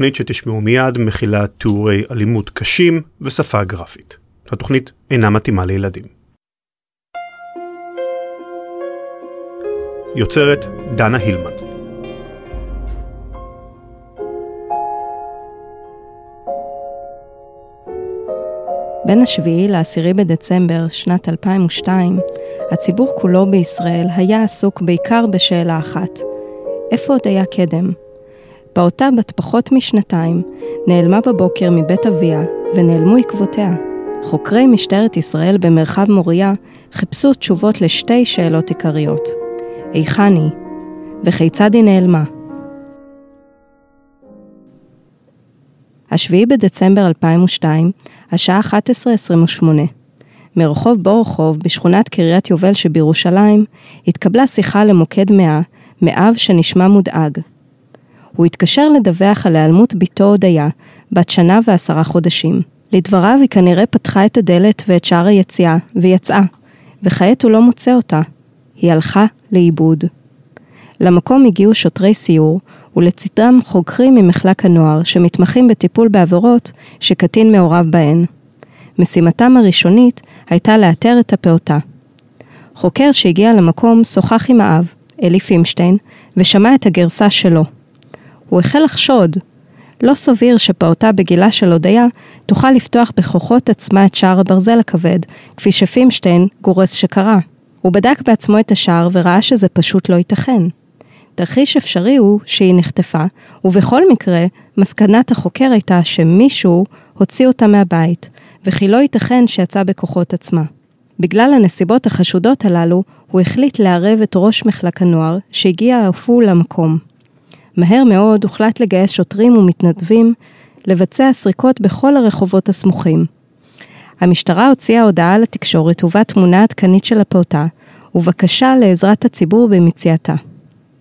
התוכנית שתשמעו מיד מכילה תיאורי אלימות קשים ושפה גרפית. התוכנית אינה מתאימה לילדים. יוצרת דנה הילמן. בין השביעי לעשירי בדצמבר שנת 2002, הציבור כולו בישראל היה עסוק בעיקר בשאלה אחת, איפה עוד היה קדם? פעוטה בת פחות משנתיים נעלמה בבוקר מבית אביה ונעלמו עקבותיה. חוקרי משטרת ישראל במרחב מוריה חיפשו תשובות לשתי שאלות עיקריות: היכן היא? וכיצד היא נעלמה? השביעי בדצמבר 2002, השעה 11:28. מרחוב בורחוב בשכונת קריית יובל שבירושלים, התקבלה שיחה למוקד 100 מאב שנשמע מודאג. הוא התקשר לדווח על היעלמות בתו הודיה, בת שנה ועשרה חודשים. לדבריו היא כנראה פתחה את הדלת ואת שער היציאה, ויצאה, וכעת הוא לא מוצא אותה. היא הלכה לאיבוד. למקום הגיעו שוטרי סיור, ולצדם חוקרים ממחלק הנוער שמתמחים בטיפול בעבירות שקטין מעורב בהן. משימתם הראשונית הייתה לאתר את הפעוטה. חוקר שהגיע למקום שוחח עם האב, אלי פימשטיין, ושמע את הגרסה שלו. הוא החל לחשוד. לא סביר שפעוטה בגילה של הודיה תוכל לפתוח בכוחות עצמה את שער הברזל הכבד, כפי שפימשטיין גורס שקרה. הוא בדק בעצמו את השער וראה שזה פשוט לא ייתכן. תרחיש אפשרי הוא שהיא נחטפה, ובכל מקרה, מסקנת החוקר הייתה שמישהו הוציא אותה מהבית, וכי לא ייתכן שיצא בכוחות עצמה. בגלל הנסיבות החשודות הללו, הוא החליט לערב את ראש מחלק הנוער, שהגיע אף הוא למקום. מהר מאוד הוחלט לגייס שוטרים ומתנדבים לבצע סריקות בכל הרחובות הסמוכים. המשטרה הוציאה הודעה לתקשורת ובה תמונה עדכנית של הפעוטה, ובקשה לעזרת הציבור במציאתה.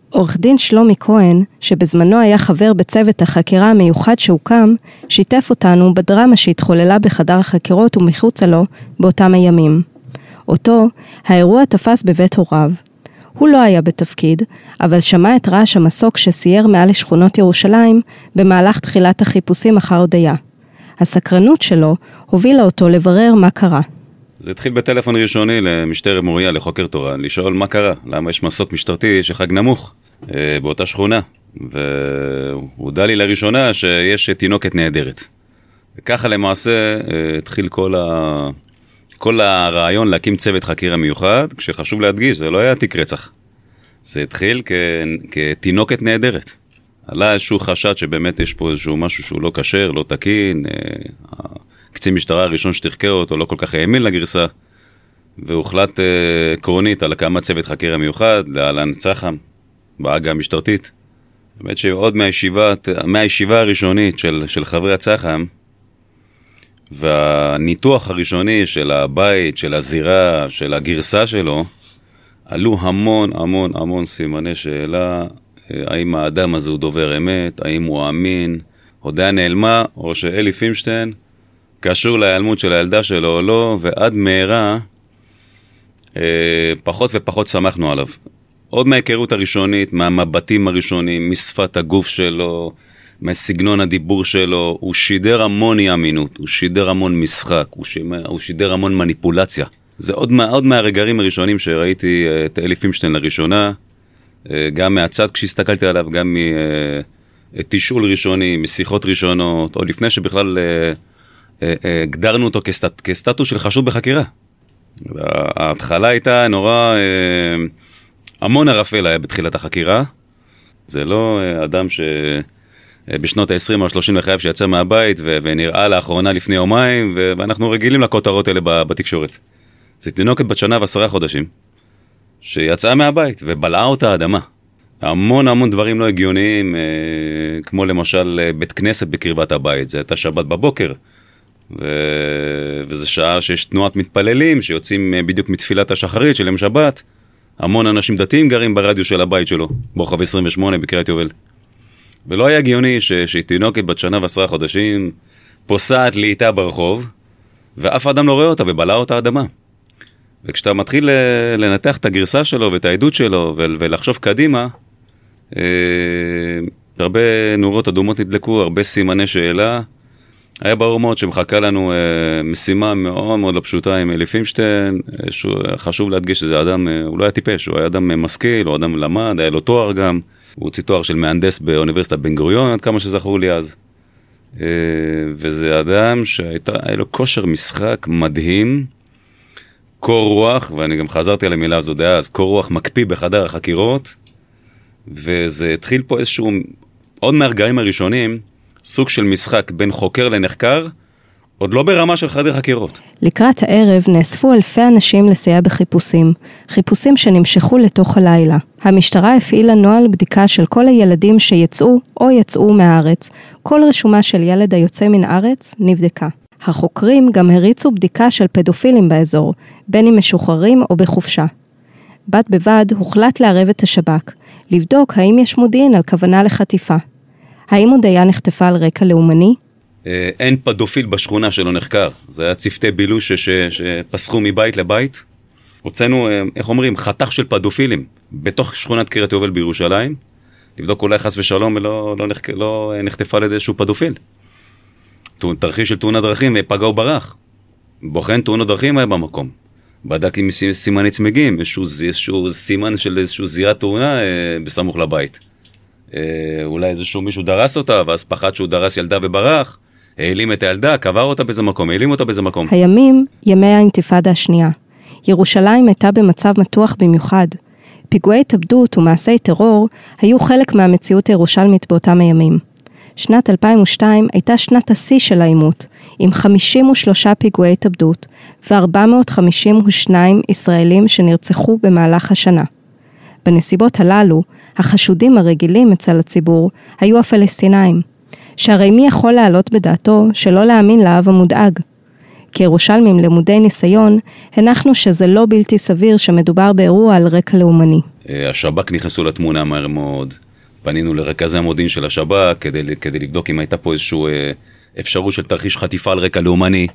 עורך דין שלומי כהן, שבזמנו היה חבר בצוות החקירה המיוחד שהוקם, שיתף אותנו בדרמה שהתחוללה בחדר החקירות ומחוצה לו באותם הימים. אותו, האירוע תפס בבית הוריו. הוא לא היה בתפקיד, אבל שמע את רעש המסוק שסייר מעל לשכונות ירושלים במהלך תחילת החיפושים אחר הודיה. הסקרנות שלו הובילה אותו לברר מה קרה. זה התחיל בטלפון ראשוני למשטרת מוריה, לחוקר תורה, לשאול מה קרה, למה יש מסוק משטרתי שחג נמוך אה, באותה שכונה. והוא הודע לי לראשונה שיש תינוקת נהדרת. וככה למעשה אה, התחיל כל ה... כל הרעיון להקים צוות חקירה מיוחד, כשחשוב להדגיש, זה לא היה תיק רצח. זה התחיל כ... כתינוקת נהדרת. עלה איזשהו חשד שבאמת יש פה איזשהו משהו שהוא לא כשר, לא תקין. אה, קצין משטרה הראשון שתחקר אותו לא כל כך האמין לגרסה, והוחלט אה, עקרונית על הקמת צוות חקירה מיוחד, לאהלן צח"ם, בעגה המשטרתית. באמת שעוד מהישיבה, מהישיבה הראשונית של, של חברי הצח"ם, והניתוח הראשוני של הבית, של הזירה, של הגרסה שלו, עלו המון המון המון סימני שאלה, אה, האם האדם הזה הוא דובר אמת, האם הוא אמין, הודיה נעלמה, או שאלי פימשטיין קשור להיעלמות של הילדה שלו או לא, ועד מהרה אה, פחות ופחות שמחנו עליו. עוד מההיכרות הראשונית, מהמבטים הראשונים, משפת הגוף שלו, מסגנון הדיבור שלו, הוא שידר המון אי אמינות, הוא שידר המון משחק, הוא, שימר, הוא שידר המון מניפולציה. זה עוד, מה, עוד מהרגעים הראשונים שראיתי אה, את אלי פימשטיין לראשונה, אה, גם מהצד כשהסתכלתי עליו, גם מתשאול ראשוני, משיחות ראשונות, עוד לפני שבכלל הגדרנו אותו כסט, כסטטוס של חשוד בחקירה. ההתחלה הייתה נורא, המון ערפל היה בתחילת החקירה. זה לא אדם שבשנות ה-20 או ה-30 לחייו שיצא מהבית ו- ונראה לאחרונה לפני יומיים, ו- ואנחנו רגילים לכותרות האלה בתקשורת. זה תינוקת בת שנה ועשרה חודשים, שיצאה מהבית ובלעה אותה האדמה. המון המון דברים לא הגיוניים, אה, כמו למשל אה, בית כנסת בקרבת הבית, זה הייתה שבת בבוקר. ו... וזה שעה שיש תנועת מתפללים שיוצאים אה, בדיוק מתפילת השחרית של יום שבת. המון אנשים דתיים גרים ברדיו של הבית שלו, ברוחב 28 בקריית יובל. ולא היה הגיוני ש... שתינוקת בת שנה ועשרה חודשים פוסעת לאיטה ברחוב, ואף אדם לא רואה אותה ובלעה אותה אדמה. וכשאתה מתחיל לנתח את הגרסה שלו ואת העדות שלו ולחשוב קדימה, אה, הרבה נורות אדומות נדלקו, הרבה סימני שאלה. היה ברור מאוד שמחכה לנו אה, משימה מאוד מאוד לא פשוטה עם אלי פינשטיין, אה, חשוב להדגיש שזה אדם, הוא לא היה טיפש, הוא היה אדם משכיל, הוא אדם למד, היה לו תואר גם, הוא הוציא תואר של מהנדס באוניברסיטת בן גוריון, עד כמה שזכור לי אז. אה, וזה אדם שהיה לו כושר משחק מדהים, קור רוח, ואני גם חזרתי על המילה הזו דאז, קור רוח מקפיא בחדר החקירות, וזה התחיל פה איזשהו, עוד מהרגעים הראשונים, סוג של משחק בין חוקר לנחקר, עוד לא ברמה של חדר חקירות. לקראת הערב נאספו אלפי אנשים לסייע בחיפושים, חיפושים שנמשכו לתוך הלילה. המשטרה הפעילה נוהל בדיקה של כל הילדים שיצאו או יצאו מהארץ. כל רשומה של ילד היוצא מן הארץ נבדקה. החוקרים גם הריצו בדיקה של פדופילים באזור, בין אם משוחררים או בחופשה. בד בבד הוחלט לערב את השב"כ, לבדוק האם יש מודיעין על כוונה לחטיפה. האם הודיה נחטפה על רקע לאומני? אה, אין פדופיל בשכונה שלא נחקר, זה היה צוותי בילוש שפסחו מבית לבית. הוצאנו, אה, איך אומרים, חתך של פדופילים בתוך שכונת קריית יובל בירושלים, לבדוק אולי חס ושלום לא, לא, נחק, לא אה, נחטפה על ידי איזשהו פדופיל. תרחיש של תאונת דרכים, פגע וברח. בוחן תאונות דרכים היה במקום. בדק עם סימ- סימני צמיגים, איזשהו, איזשהו סימן של איזשהו זירת תאונה אה, בסמוך לבית. אה, אולי איזשהו מישהו דרס אותה, ואז פחד שהוא דרס ילדה וברח, העלים את הילדה, קבר אותה באיזה מקום, העלים אותה באיזה מקום. הימים, ימי האינתיפאדה השנייה. ירושלים הייתה במצב מתוח במיוחד. פיגועי התאבדות ומעשי טרור היו חלק מהמציאות הירושלמית באותם הימים. שנת 2002 הייתה שנת השיא של העימות, עם 53 פיגועי התאבדות ו-452 ישראלים שנרצחו במהלך השנה. בנסיבות הללו, החשודים הרגילים אצל הציבור היו הפלסטינאים, שהרי מי יכול להעלות בדעתו שלא להאמין לאב המודאג? כירושלמים למודי ניסיון, הנחנו שזה לא בלתי סביר שמדובר באירוע על רקע לאומני. אה, השב"כ נכנסו לתמונה מהר מאוד, פנינו לרכזי המודיעין של השב"כ כדי, כדי לבדוק אם הייתה פה איזושהי אה, אפשרות של תרחיש חטיפה על רקע לאומני.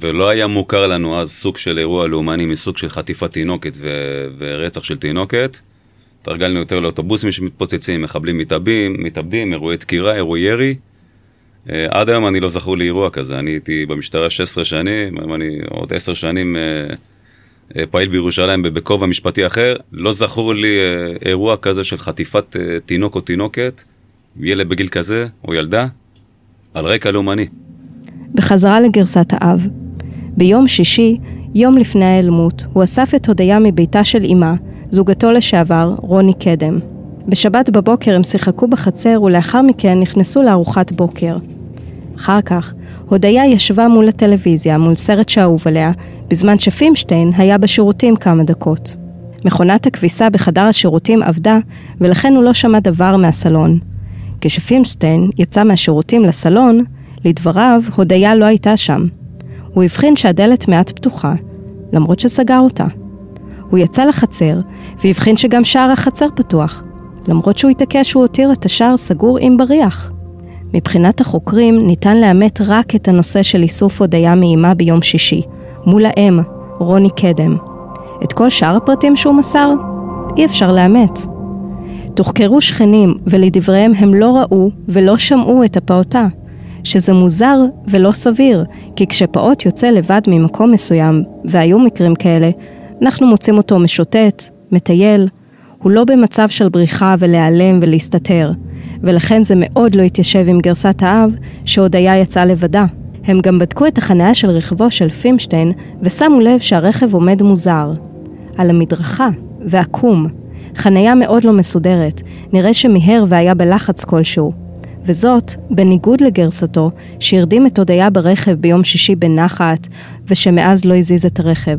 ולא היה מוכר לנו אז סוג של אירוע לאומני מסוג של חטיפת תינוקת ו- ורצח של תינוקת. התרגלנו יותר לאוטובוסים שמתפוצצים, מחבלים מתאבדים, מתאבדים, אירועי דקירה, אירועי ירי. אה, עד היום אני לא זכור לי אירוע כזה, אני הייתי במשטרה 16 שנים, היום אני עוד 10 שנים אה, פעיל בירושלים בכובע משפטי אחר, לא זכור לי אה, אירוע כזה של חטיפת אה, תינוק או תינוקת, ילד בגיל כזה, או ילדה, על רקע לאומני. בחזרה לגרסת האב. ביום שישי, יום לפני ההיעלמות, הוא אסף את הודיה מביתה של אמה, זוגתו לשעבר, רוני קדם. בשבת בבוקר הם שיחקו בחצר ולאחר מכן נכנסו לארוחת בוקר. אחר כך, הודיה ישבה מול הטלוויזיה, מול סרט שאהוב עליה, בזמן שפימשטיין היה בשירותים כמה דקות. מכונת הכביסה בחדר השירותים עבדה, ולכן הוא לא שמע דבר מהסלון. כשפימשטיין יצא מהשירותים לסלון, לדבריו, הודיה לא הייתה שם. הוא הבחין שהדלת מעט פתוחה, למרות שסגר אותה. הוא יצא לחצר, והבחין שגם שער החצר פתוח, למרות שהוא התעקש שהוא הותיר את השער סגור עם בריח. מבחינת החוקרים, ניתן לאמת רק את הנושא של איסוף הודיה מאימה ביום שישי, מול האם, רוני קדם. את כל שאר הפרטים שהוא מסר, אי אפשר לאמת. תוחקרו שכנים, ולדבריהם הם לא ראו ולא שמעו את הפעוטה, שזה מוזר ולא סביר, כי כשפעוט יוצא לבד ממקום מסוים, והיו מקרים כאלה, אנחנו מוצאים אותו משוטט, מטייל, הוא לא במצב של בריחה ולהיעלם ולהסתתר, ולכן זה מאוד לא התיישב עם גרסת האב, שהודיה יצאה לבדה. הם גם בדקו את החניה של רכבו של פימשטיין, ושמו לב שהרכב עומד מוזר. על המדרכה, ועקום. חניה מאוד לא מסודרת, נראה שמיהר והיה בלחץ כלשהו. וזאת, בניגוד לגרסתו, שהרדים את הודיה ברכב ביום שישי בנחת, ושמאז לא הזיז את הרכב.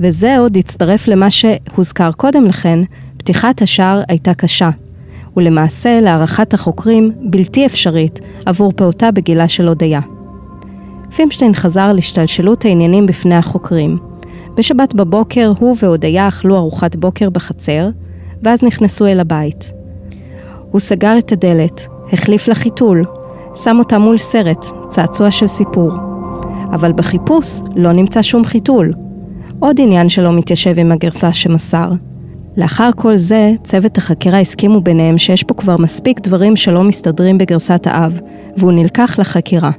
וזה עוד הצטרף למה שהוזכר קודם לכן, פתיחת השער הייתה קשה, ולמעשה, להערכת החוקרים, בלתי אפשרית עבור פעוטה בגילה של הודיה. פימשטיין חזר להשתלשלות העניינים בפני החוקרים. בשבת בבוקר הוא והודיה אכלו ארוחת בוקר בחצר, ואז נכנסו אל הבית. הוא סגר את הדלת, החליף לה חיתול, שם אותה מול סרט, צעצוע של סיפור. אבל בחיפוש לא נמצא שום חיתול. עוד עניין שלא מתיישב עם הגרסה שמסר. לאחר כל זה, צוות החקירה הסכימו ביניהם שיש פה כבר מספיק דברים שלא מסתדרים בגרסת האב, והוא נלקח לחקירה.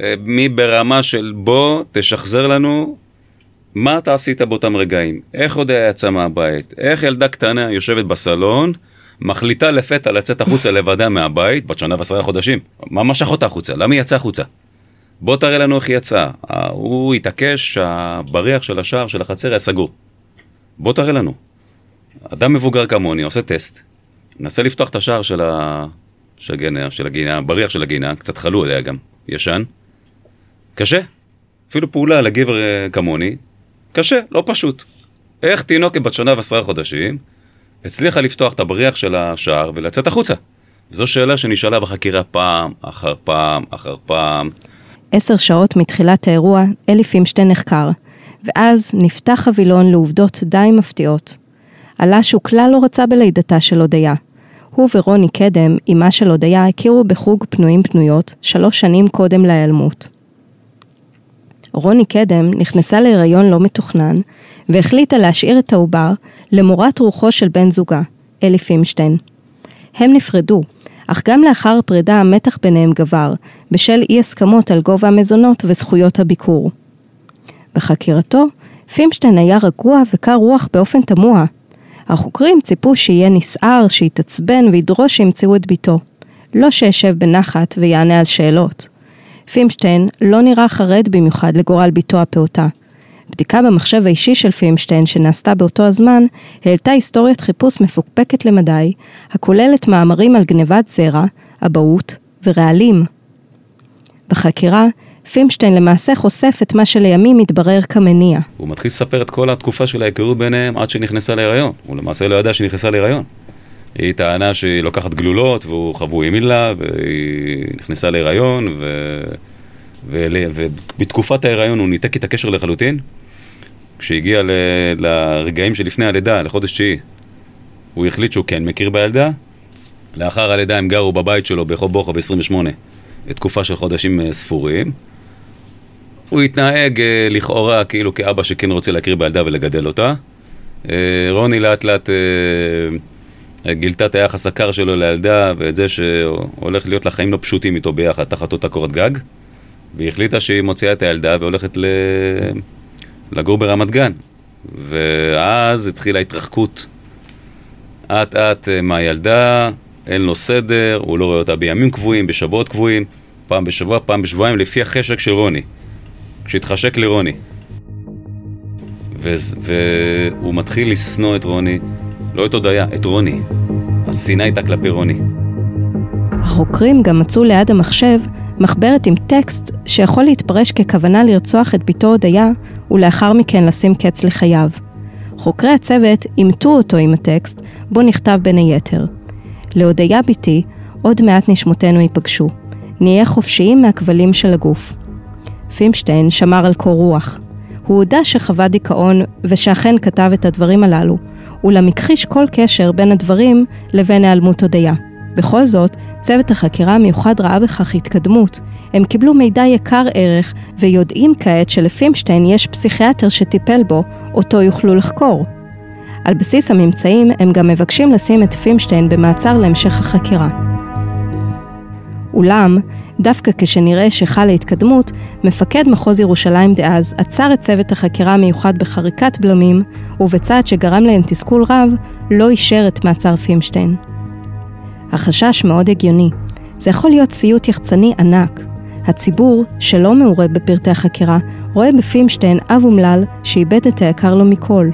אה, מי ברמה של בוא, תשחזר לנו מה אתה עשית באותם רגעים, איך עוד היה יצא מהבית, איך ילדה קטנה יושבת בסלון, מחליטה לפתע לצאת החוצה לבדה מהבית, בת שנה ועשרה חודשים, מה משך אותה החוצה? למה היא יצאה החוצה? בוא תראה לנו איך היא יצאה. הוא התעקש שהבריח של השער של החצר היה סגור. בוא תראה לנו. אדם מבוגר כמוני עושה טסט, מנסה לפתוח את השער של, ה... של, הגינה, של הגינה, הבריח של הגינה, קצת חלוד היה גם, ישן. קשה. אפילו פעולה לגבר אה, כמוני, קשה, לא פשוט. איך תינוקת בת שנה ועשרה חודשים הצליחה לפתוח את הבריח של השער ולצאת החוצה? זו שאלה שנשאלה בחקירה פעם אחר פעם אחר פעם. עשר שעות מתחילת האירוע, אלי פימשטיין נחקר, ואז נפתח חבילון לעובדות די מפתיעות. עלה שהוא כלל לא רצה בלידתה של הודיה. הוא ורוני קדם, אמה של הודיה, הכירו בחוג פנויים פנויות, שלוש שנים קודם להיעלמות. רוני קדם נכנסה להיריון לא מתוכנן, והחליטה להשאיר את העובר למורת רוחו של בן זוגה, אלי פימשטיין. הם נפרדו, אך גם לאחר הפרידה המתח ביניהם גבר, בשל אי הסכמות על גובה המזונות וזכויות הביקור. בחקירתו, פימשטיין היה רגוע וקר רוח באופן תמוה. החוקרים ציפו שיהיה נסער, שיתעצבן וידרוש שימצאו את ביתו. לא שישב בנחת ויענה על שאלות. פימשטיין לא נראה חרד במיוחד לגורל ביתו הפעוטה. בדיקה במחשב האישי של פימשטיין שנעשתה באותו הזמן, העלתה היסטוריית חיפוש מפוקפקת למדי, הכוללת מאמרים על גנבת זרע, אבהות ורעלים. בחקירה, פימשטיין למעשה חושף את מה שלימים מתברר כמניע. הוא מתחיל לספר את כל התקופה של ההיכרות ביניהם עד שנכנסה להיריון. הוא למעשה לא ידע שנכנסה להיריון. היא טענה שהיא לוקחת גלולות והוא חבוי ימין לה והיא נכנסה להיריון ו... ו... ובתקופת ההיריון הוא ניתק את הקשר לחלוטין. כשהגיע ל... לרגעים שלפני הלידה, לחודש תשיעי, הוא החליט שהוא כן מכיר בילדה. לאחר הלידה הם גרו בבית שלו ברחוב בורחוב 28 תקופה של חודשים אה, ספורים. הוא התנהג אה, לכאורה כאילו כאבא שכן רוצה להכיר בילדה ולגדל אותה. אה, רוני לאט לאט גילתה את היחס הקר שלו לילדה ואת זה שהולך להיות לה חיים לא פשוטים איתו ביחד תחת אותה קורת גג והיא החליטה שהיא מוציאה את הילדה והולכת ל... לגור ברמת גן ואז התחילה התרחקות אט אט מהילדה, אין לו סדר, הוא לא רואה אותה בימים קבועים, בשבועות קבועים, פעם בשבוע, פעם בשבועיים, לפי החשק של רוני, כשהתחשק לרוני. והוא מתחיל לשנוא את רוני, לא את הודיה, את רוני. השנאה הייתה כלפי רוני. החוקרים גם מצאו ליד המחשב מחברת עם טקסט שיכול להתפרש ככוונה לרצוח את בתו הודיה ולאחר מכן לשים קץ לחייו. חוקרי הצוות אימתו אותו עם הטקסט, בו נכתב בין היתר: להודיה בתי, עוד מעט נשמותינו ייפגשו. נהיה חופשיים מהכבלים של הגוף. פימשטיין שמר על קור רוח. הוא הודה שחווה דיכאון ושאכן כתב את הדברים הללו, אולם הכחיש כל קשר בין הדברים לבין היעלמות הודיה. בכל זאת, צוות החקירה המיוחד ראה בכך התקדמות. הם קיבלו מידע יקר ערך, ויודעים כעת שלפימשטיין יש פסיכיאטר שטיפל בו, אותו יוכלו לחקור. על בסיס הממצאים, הם גם מבקשים לשים את פימשטיין במעצר להמשך החקירה. אולם, דווקא כשנראה שחלה התקדמות, מפקד מחוז ירושלים דאז עצר את צוות החקירה המיוחד בחריקת בלמים, ובצעד שגרם להם תסכול רב, לא אישר את מעצר פימשטיין. החשש מאוד הגיוני. זה יכול להיות סיוט יחצני ענק. הציבור, שלא מעורה בפרטי החקירה, רואה בפימשטיין אב אומלל שאיבד את היקר לו מכל.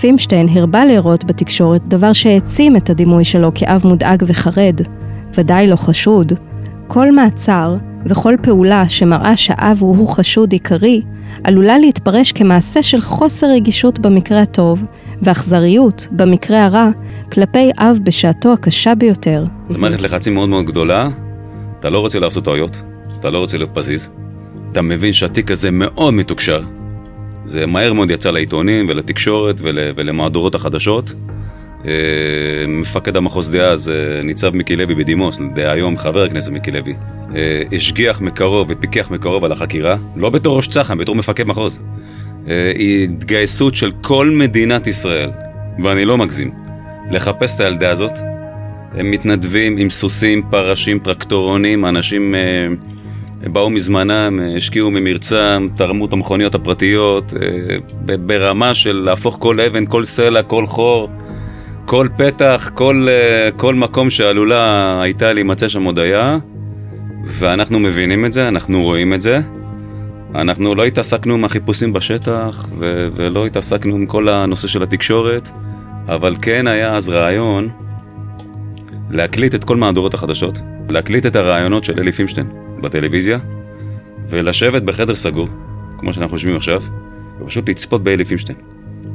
פימשטיין הרבה להראות בתקשורת דבר שהעצים את הדימוי שלו כאב מודאג וחרד, ודאי לא חשוד. כל מעצר וכל פעולה שמראה שהאב הוא חשוד עיקרי, עלולה להתפרש כמעשה של חוסר רגישות במקרה הטוב, ואכזריות במקרה הרע, כלפי אב בשעתו הקשה ביותר. זו מערכת לחצים מאוד מאוד גדולה, אתה לא רוצה לעשות טעויות, אתה לא רוצה להיות פזיז, אתה מבין שהתיק הזה מאוד מתוקשר, זה מהר מאוד יצא לעיתונים ולתקשורת ול, ולמהדורות החדשות. אה, מפקד המחוז דאז, ניצב מיקי לוי בדימוס, דהיום חבר הכנסת מיקי לוי, אה, השגיח מקרוב ופיקח מקרוב על החקירה, לא בתור ראש צח"ם, בתור מפקד מחוז. התגייסות של כל מדינת ישראל, ואני לא מגזים, לחפש את הילדה הזאת. הם מתנדבים עם סוסים, פרשים, טרקטורונים, אנשים אה, באו מזמנם, אה, השקיעו ממרצם, תרמו את המכוניות הפרטיות, אה, ברמה של להפוך כל אבן, כל סלע, כל חור, כל פתח, כל, אה, כל מקום שעלולה הייתה להימצא שם הודיה, ואנחנו מבינים את זה, אנחנו רואים את זה. אנחנו לא התעסקנו עם החיפושים בשטח, ו- ולא התעסקנו עם כל הנושא של התקשורת, אבל כן היה אז רעיון להקליט את כל מהדורות החדשות, להקליט את הרעיונות של אלי פימשטיין בטלוויזיה, ולשבת בחדר סגור, כמו שאנחנו יושבים עכשיו, ופשוט לצפות באלי פימשטיין.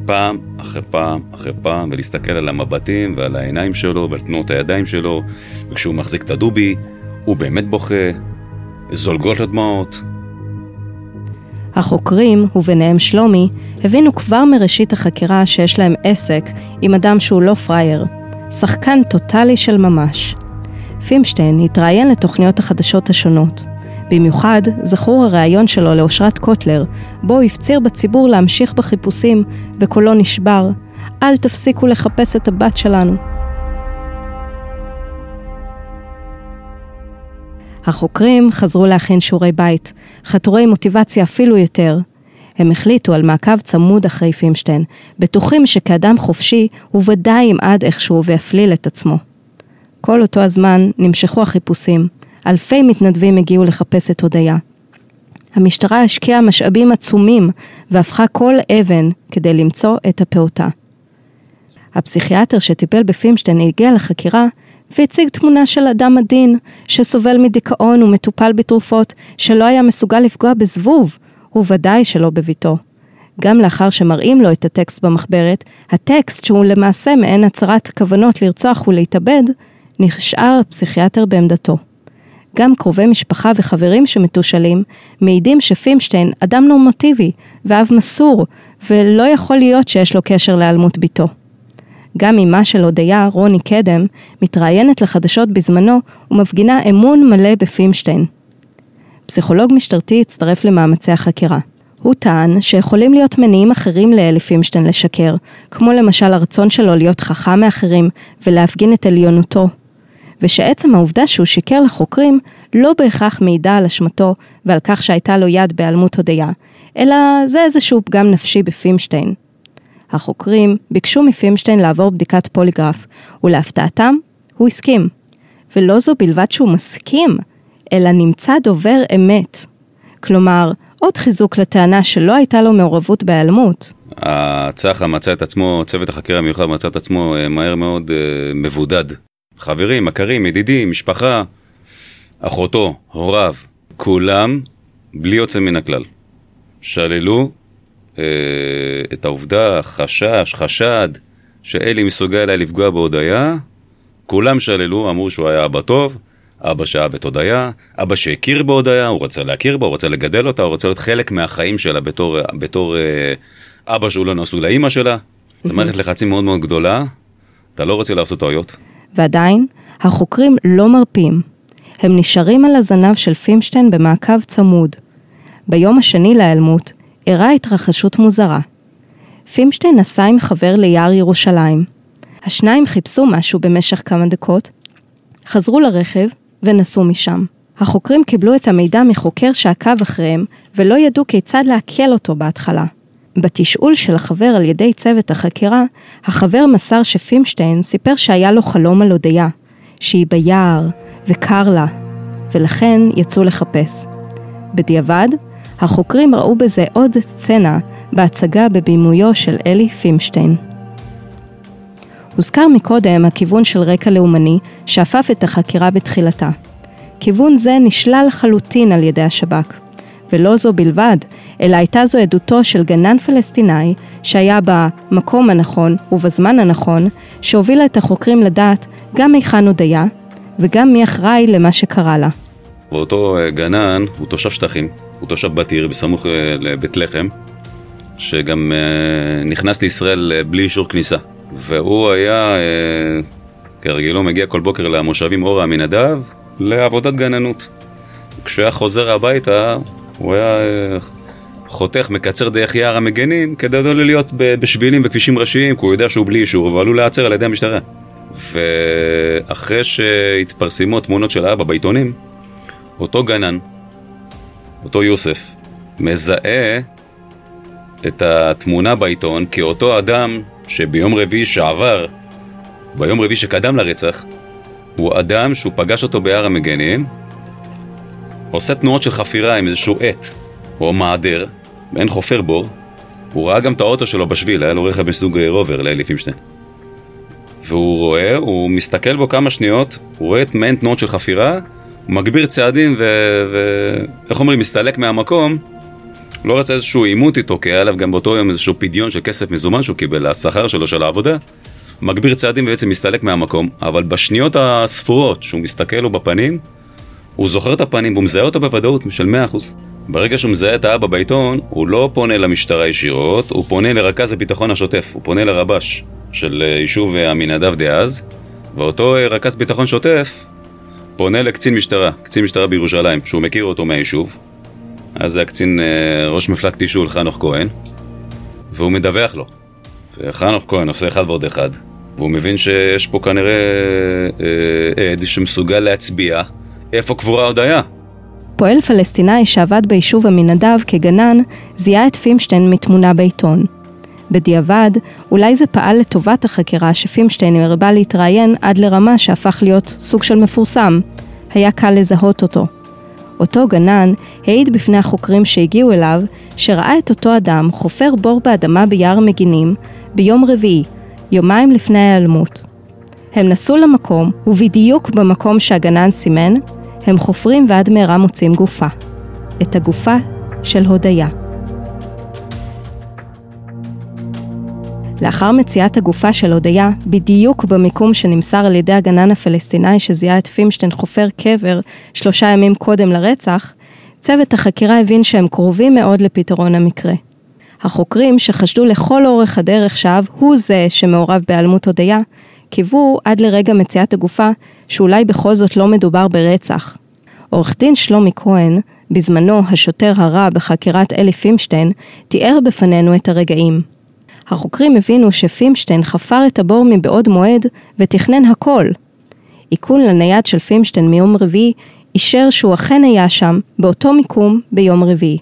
פעם אחרי פעם אחרי פעם, ולהסתכל על המבטים ועל העיניים שלו ועל תנועות הידיים שלו, וכשהוא מחזיק את הדובי, הוא באמת בוכה, זולגות לדמעות. החוקרים, וביניהם שלומי, הבינו כבר מראשית החקירה שיש להם עסק עם אדם שהוא לא פראייר, שחקן טוטאלי של ממש. פימשטיין התראיין לתוכניות החדשות השונות. במיוחד זכור הריאיון שלו לאושרת קוטלר, בו הוא הפציר בציבור להמשיך בחיפושים, וקולו נשבר, אל תפסיקו לחפש את הבת שלנו. החוקרים חזרו להכין שיעורי בית, חתורי מוטיבציה אפילו יותר. הם החליטו על מעקב צמוד אחרי פימשטיין, בטוחים שכאדם חופשי הוא ודאי ימעד איכשהו ויפליל את עצמו. כל אותו הזמן נמשכו החיפושים, אלפי מתנדבים הגיעו לחפש את הודיה. המשטרה השקיעה משאבים עצומים והפכה כל אבן כדי למצוא את הפעוטה. הפסיכיאטר שטיפל בפימשטיין הגיע לחקירה והציג תמונה של אדם עדין שסובל מדיכאון ומטופל בתרופות שלא היה מסוגל לפגוע בזבוב, וודאי שלא בביתו. גם לאחר שמראים לו את הטקסט במחברת, הטקסט שהוא למעשה מעין הצהרת כוונות לרצוח ולהתאבד, נשאר הפסיכיאטר בעמדתו. גם קרובי משפחה וחברים שמתושלים, מעידים שפימשטיין אדם נורמטיבי ואב מסור, ולא יכול להיות שיש לו קשר להיעלמות ביתו. גם אמה של הודיה, רוני קדם, מתראיינת לחדשות בזמנו ומפגינה אמון מלא בפימשטיין. פסיכולוג משטרתי הצטרף למאמצי החקירה. הוא טען שיכולים להיות מניעים אחרים לאלי פימשטיין לשקר, כמו למשל הרצון שלו להיות חכם מאחרים ולהפגין את עליונותו. ושעצם העובדה שהוא שיקר לחוקרים לא בהכרח מעידה על אשמתו ועל כך שהייתה לו יד בהיעלמות הודיה, אלא זה איזשהו פגם נפשי בפימשטיין. החוקרים ביקשו מפימשטיין לעבור בדיקת פוליגרף, ולהפתעתם, הוא הסכים. ולא זו בלבד שהוא מסכים, אלא נמצא דובר אמת. כלומר, עוד חיזוק לטענה שלא הייתה לו מעורבות בהיעלמות. הצח"א מצא את עצמו, צוות החקירה המיוחד מצא את עצמו אה, מהר מאוד אה, מבודד. חברים, מכרים, ידידים, משפחה, אחותו, הוריו, כולם, בלי יוצא מן הכלל. שללו את העובדה, חשש, חשד, שאלי מסוגל היה לפגוע בהודיה, כולם שללו, אמרו שהוא היה אבא טוב, אבא שאהב את הודיה, אבא שהכיר בהודיה, הוא רצה להכיר בה, הוא רצה לגדל אותה, הוא רצה להיות חלק מהחיים שלה בתור, בתור אה, אבא שהוא לא נשוי לאימא שלה. זו מערכת לחצים מאוד מאוד גדולה, אתה לא רוצה לעשות טעויות. ועדיין, החוקרים לא מרפים. הם נשארים על הזנב של פימשטיין במעקב צמוד. ביום השני להיעלמות, אירעה התרחשות מוזרה. פימשטיין נסע עם חבר ליער ירושלים. השניים חיפשו משהו במשך כמה דקות, חזרו לרכב ונסעו משם. החוקרים קיבלו את המידע מחוקר שעקב אחריהם, ולא ידעו כיצד לעכל אותו בהתחלה. בתשאול של החבר על ידי צוות החקירה, החבר מסר שפימשטיין סיפר שהיה לו חלום על הודיה, שהיא ביער וקר לה, ולכן יצאו לחפש. בדיעבד, החוקרים ראו בזה עוד סצנה בהצגה בבימויו של אלי פימשטיין. הוזכר מקודם הכיוון של רקע לאומני שאפף את החקירה בתחילתה. כיוון זה נשלל לחלוטין על ידי השב"כ. ולא זו בלבד, אלא הייתה זו עדותו של גנן פלסטיני שהיה במקום הנכון ובזמן הנכון, שהובילה את החוקרים לדעת גם היכן הודיה וגם מי אחראי למה שקרה לה. ואותו אה, גנן הוא תושב שטחים, הוא תושב בת עיר בסמוך אה, לבית לחם, שגם אה, נכנס לישראל בלי אישור כניסה. והוא היה, כרגלו, מגיע כל בוקר למושבים אורה עמינדב לעבודת גננות. כשהוא היה חוזר הביתה, הוא היה חותך, מקצר דרך יער המגנים כדי לא להיות בשבילים בכבישים ראשיים, כי הוא יודע שהוא בלי אישור, והוא עלול להיעצר על ידי המשטרה. ואחרי שהתפרסמו התמונות של האבא בעיתונים, אותו גנן, אותו יוסף, מזהה את התמונה בעיתון כאותו אדם שביום רביעי שעבר, ביום רביעי שקדם לרצח, הוא אדם שהוא פגש אותו בהר המגנים, עושה תנועות של חפירה עם איזשהו עט או מעדר, ואין חופר בור, הוא ראה גם את האוטו שלו בשביל, היה לו רכב מסוג רובר לאלי פימשטיין. והוא רואה, הוא מסתכל בו כמה שניות, הוא רואה את מעין תנועות של חפירה, מגביר צעדים ו... ו... אומרים, מסתלק מהמקום, לא רצה איזשהו עימות איתו, כי היה עליו גם באותו יום איזשהו פדיון של כסף מזומן שהוא קיבל, השכר שלו של העבודה. מגביר צעדים ובעצם מסתלק מהמקום, אבל בשניות הספורות שהוא מסתכל לו בפנים, הוא זוכר את הפנים והוא מזהה אותו בוודאות של 100%. ברגע שהוא מזהה את האבא בעיתון, הוא לא פונה למשטרה ישירות, הוא פונה לרכז הביטחון השוטף, הוא פונה לרבש של אה, יישוב עמינדב דאז, ואותו אה, רכז ביטחון שוטף פונה לקצין משטרה, קצין משטרה בירושלים, שהוא מכיר אותו מהיישוב, אז זה הקצין אה, ראש מפלג תישול חנוך כהן, והוא מדווח לו. וחנוך כהן עושה אחד ועוד אחד, והוא מבין שיש פה כנראה אה, עד שמסוגל להצביע איפה קבורה הודיה. פועל פלסטיני שעבד ביישוב עמינדב כגנן, זיהה את פימשטיין מתמונה בעיתון. בדיעבד, אולי זה פעל לטובת החקירה שפימשטיין הרבה להתראיין עד לרמה שהפך להיות סוג של מפורסם. היה קל לזהות אותו. אותו גנן העיד בפני החוקרים שהגיעו אליו, שראה את אותו אדם חופר בור באדמה ביער מגינים ביום רביעי, יומיים לפני ההיעלמות. הם נסעו למקום, ובדיוק במקום שהגנן סימן, הם חופרים ועד מהרה מוצאים גופה. את הגופה של הודיה. לאחר מציאת הגופה של הודיה, בדיוק במיקום שנמסר על ידי הגנן הפלסטיני שזיהה את פימשטיין חופר קבר שלושה ימים קודם לרצח, צוות החקירה הבין שהם קרובים מאוד לפתרון המקרה. החוקרים, שחשדו לכל אורך הדרך שאב הוא זה שמעורב בהיעלמות הודיה, קיוו עד לרגע מציאת הגופה שאולי בכל זאת לא מדובר ברצח. עורך דין שלומי כהן, בזמנו השוטר הרע בחקירת אלי פימשטיין, תיאר בפנינו את הרגעים. החוקרים הבינו שפימשטיין חפר את הבור מבעוד מועד ותכנן הכל. איכון לנייד של פימשטיין מיום רביעי אישר שהוא אכן היה שם, באותו מיקום, ביום רביעי.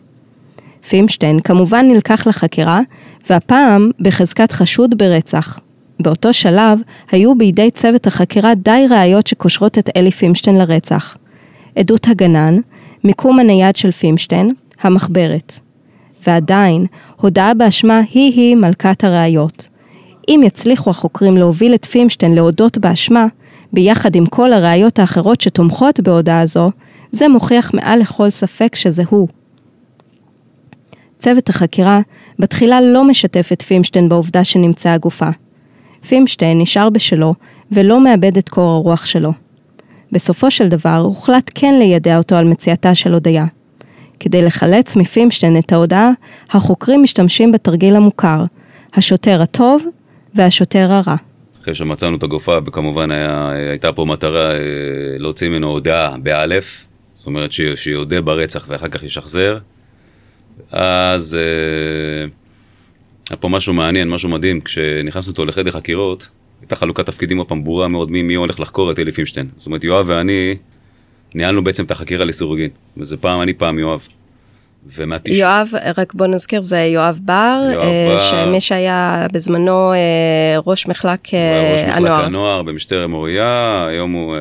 פימשטיין כמובן נלקח לחקירה, והפעם בחזקת חשוד ברצח. באותו שלב היו בידי צוות החקירה די ראיות שקושרות את אלי פימשטיין לרצח. עדות הגנן, מיקום הנייד של פימשטיין, המחברת. ועדיין, הודאה באשמה היא-היא מלכת הראיות. אם יצליחו החוקרים להוביל את פימשטיין להודות באשמה, ביחד עם כל הראיות האחרות שתומכות בהודעה זו, זה מוכיח מעל לכל ספק שזה הוא. צוות החקירה בתחילה לא משתף את פימשטיין בעובדה שנמצאה הגופה. פימשטיין נשאר בשלו ולא מאבד את קור הרוח שלו. בסופו של דבר הוחלט כן לידע אותו על מציאתה של הודיה. כדי לחלץ מפימשטיין את ההודעה, החוקרים משתמשים בתרגיל המוכר, השוטר הטוב והשוטר הרע. אחרי שמצאנו את הגופה, וכמובן היה, הייתה פה מטרה אה, להוציא ממנו הודעה באלף, זאת אומרת שיודה ברצח ואחר כך ישחזר. אז אה, היה פה משהו מעניין, משהו מדהים, כשנכנסנו אותו לחדר חקירות, הייתה חלוקת תפקידים הפעם ברורה מאוד מי, מי הולך לחקור את אלי פימשטיין. זאת אומרת, יואב ואני ניהלנו בעצם את החקירה לסירוגין, וזה פעם אני פעם יואב. ומהתש... יואב, רק בוא נזכיר, זה יואב בר, יואב אה, בר... שמי שהיה בזמנו אה, ראש מחלק הנוער. ראש מחלק הנוער, הנוער במשטרת מוריה, היום הוא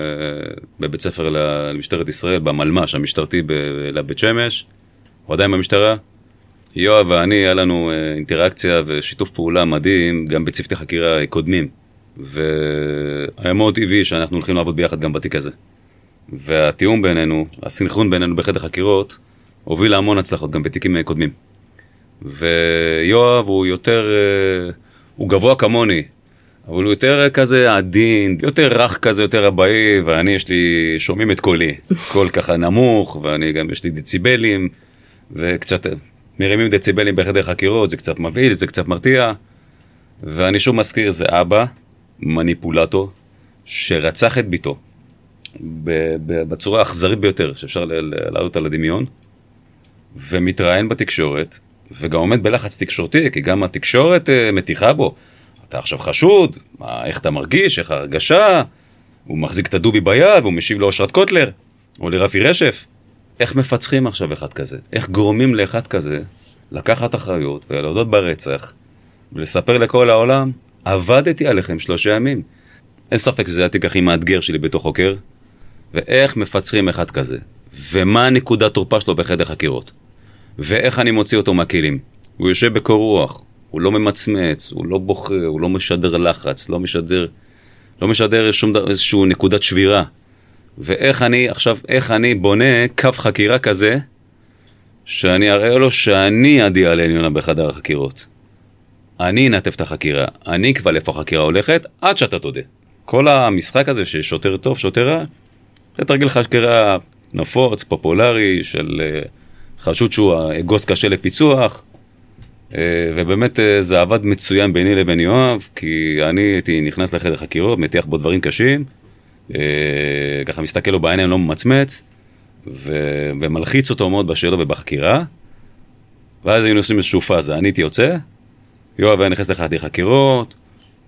בבית ספר למשטרת ישראל, במלמ"ש המשטרתי לבית שמש, הוא עדיין במשטרה. יואב ואני, היה לנו אינטראקציה ושיתוף פעולה מדהים, גם בצוותי חקירה קודמים. והיה מאוד טבעי שאנחנו הולכים לעבוד ביחד גם בתיק הזה. והתיאום בינינו, הסנכרון בינינו בחדר חקירות, הוביל להמון הצלחות גם בתיקים קודמים. ויואב הוא יותר, אה, הוא גבוה כמוני, אבל הוא יותר כזה עדין, יותר רך כזה, יותר אבאי, ואני יש לי, שומעים את קולי, קול ככה נמוך, ואני גם יש לי דציבלים, וקצת מרימים דציבלים בחדר חקירות, זה קצת מבהיל, זה קצת מרתיע, ואני שוב מזכיר, זה אבא, מניפולטור, שרצח את ביתו בצורה האכזרית ביותר שאפשר להעלות על הדמיון, ומתראיין בתקשורת, וגם עומד בלחץ תקשורתי, כי גם התקשורת אה, מתיחה בו. אתה עכשיו חשוד, מה, איך אתה מרגיש, איך ההרגשה, הוא מחזיק את הדובי ביד, והוא משיב לאושרת קוטלר, או לרפי רשף. איך מפצחים עכשיו אחד כזה? איך גורמים לאחד כזה לקחת אחריות ולהודות ברצח ולספר לכל העולם, עבדתי עליכם שלושה ימים. אין ספק שזה התיק הכי מאתגר שלי בתור חוקר, ואיך מפצחים אחד כזה, ומה הנקודת תורפה שלו בחדר חקירות, ואיך אני מוציא אותו מהכלים. הוא יושב בקור רוח, הוא לא ממצמץ, הוא לא בוכה, הוא לא משדר לחץ, לא משדר, לא משדר שום דבר, איזושהי נקודת שבירה. ואיך אני, עכשיו, איך אני בונה קו חקירה כזה, שאני אראה לו שאני עדי על העליונה בחדר החקירות. אני אנתב את החקירה, אני אקבע לאיפה החקירה הולכת, עד שאתה תודה. כל המשחק הזה ששוטר טוב, שוטר רע, זה תרגיל חקירה נפוץ, פופולרי, של uh, חשוד שהוא אגוז קשה לפיצוח, uh, ובאמת uh, זה עבד מצוין ביני לבין יואב, כי אני הייתי נכנס לחדר חקירות, מטיח בו דברים קשים, ככה מסתכל לו בעיניים, לא ממצמץ, ו- ומלחיץ אותו מאוד בשאלות ובחקירה, ואז היינו עושים איזושהי פאזה, אני הייתי יוצא, יואב היה נכנס לחדר חקירות,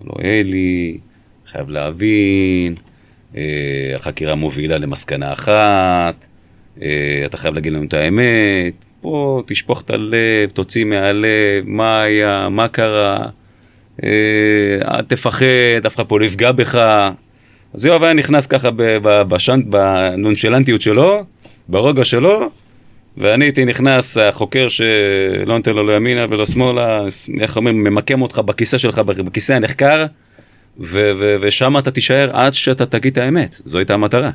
לא אלי, חייב להבין, אה, החקירה מובילה למסקנה אחת, אה, אתה חייב להגיד לנו את האמת, פה תשפוך את הלב, תוציא מהלב, מה היה, מה קרה, אה, אל תפחד, אף אחד פה לא יפגע בך. אז יואב היה נכנס ככה בנונשלנטיות שלו, ברוגע שלו, ואני הייתי נכנס, החוקר שלא נותן לו לא ימינה ולא שמאלה, איך אומרים, ממקם אותך בכיסא שלך, בכיסא הנחקר, ו- ו- ושם אתה תישאר עד שאתה תגיד את האמת, זו הייתה המטרה.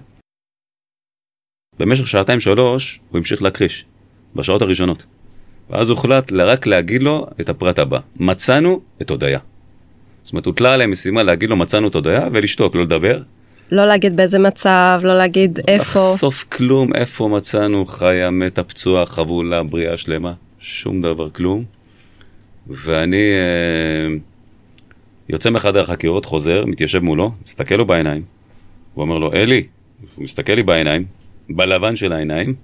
במשך שעתיים שלוש הוא המשיך להכחיש, בשעות הראשונות. ואז הוחלט רק להגיד לו את הפרט הבא, מצאנו את הודיה. זאת אומרת, הוטלה עליהם משימה להגיד לו מצאנו את הודיה ולשתוק, לא לדבר. לא להגיד באיזה מצב, לא להגיד איפה. לחשוף כלום, איפה מצאנו חיה, מתה, פצועה, חבולה, בריאה שלמה, שום דבר, כלום. ואני אה, יוצא מחדר החקירות, חוזר, מתיישב מולו, מסתכל לו בעיניים, הוא אומר לו, אלי, הוא מסתכל לי בעיניים, בלבן של העיניים,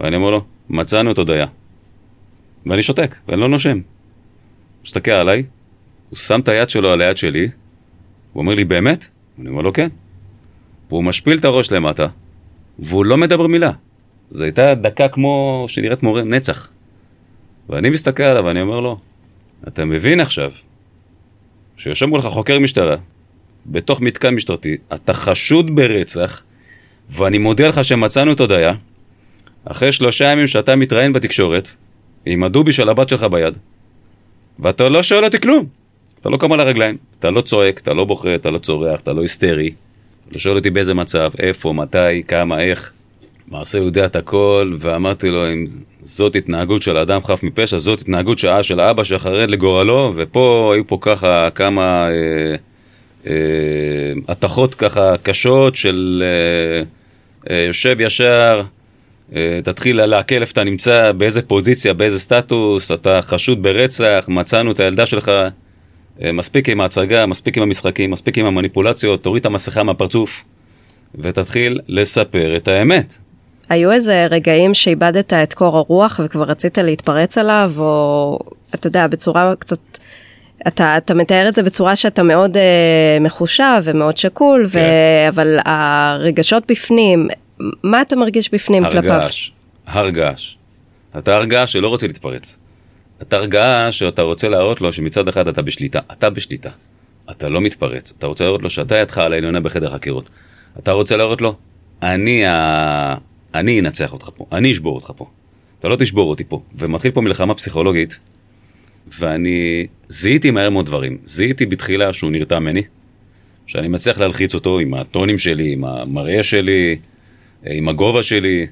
ואני אומר לו, מצאנו את הודיה. ואני שותק, ואני לא נושם. הוא מסתכל עליי, הוא שם את היד שלו על היד שלי, הוא אומר לי, באמת? אני אומר לו, כן. והוא משפיל את הראש למטה, והוא לא מדבר מילה. זו הייתה דקה כמו שנראית מורה נצח. ואני מסתכל עליו ואני אומר לו, אתה מבין עכשיו שיושב מולך חוקר משטרה, בתוך מתקן משטרתי, אתה חשוד ברצח, ואני מודיע לך שמצאנו את הודיה, אחרי שלושה ימים שאתה מתראיין בתקשורת, עם הדובי של הבת שלך ביד, ואתה לא שואל אותי כלום. אתה לא קם על הרגליים, אתה לא צועק, אתה לא בוכה, אתה לא צורח, אתה לא היסטרי. אתה שואל אותי באיזה מצב, איפה, מתי, כמה, איך. מעשה יודע את הכל, ואמרתי לו, אם זאת התנהגות של אדם חף מפשע, זאת התנהגות שעה של אבא שחרד לגורלו, ופה היו פה ככה כמה אה, אה, ככה קשות של אה, אה, יושב ישר, אה, תתחיל לעכל איפה אתה נמצא, באיזה פוזיציה, באיזה סטטוס, אתה חשוד ברצח, מצאנו את הילדה שלך. אה, מספיק עם ההצגה, מספיק עם המשחקים, מספיק עם המניפולציות, תוריד את המסכה מהפרצוף ותתחיל לספר את האמת. היו איזה רגעים שאיבדת את קור הרוח וכבר רצית להתפרץ עליו, או אתה יודע, בצורה קצת... אתה, אתה מתאר את זה בצורה שאתה מאוד אה, מחושב ומאוד שקול, כן. ו... אבל הרגשות בפנים, מה אתה מרגיש בפנים הרגש, כלפיו? הרגש, הרגש. אתה הרגש שלא רוצה להתפרץ. אתה הרגעה שאתה רוצה להראות לו שמצד אחד אתה בשליטה, אתה בשליטה. אתה לא מתפרץ, אתה רוצה להראות לו שאתה ידך על העליונה בחדר חקירות. אתה רוצה להראות לו, אני. אני אנצח אותך פה, אני אשבור אותך פה. אתה לא תשבור אותי פה. ומתחיל פה מלחמה פסיכולוגית, ואני זיהיתי מהר מאוד דברים. זיהיתי בתחילה שהוא נרתע ממני, שאני מצליח להלחיץ אותו עם הטונים שלי, עם המראה שלי, עם הגובה שלי.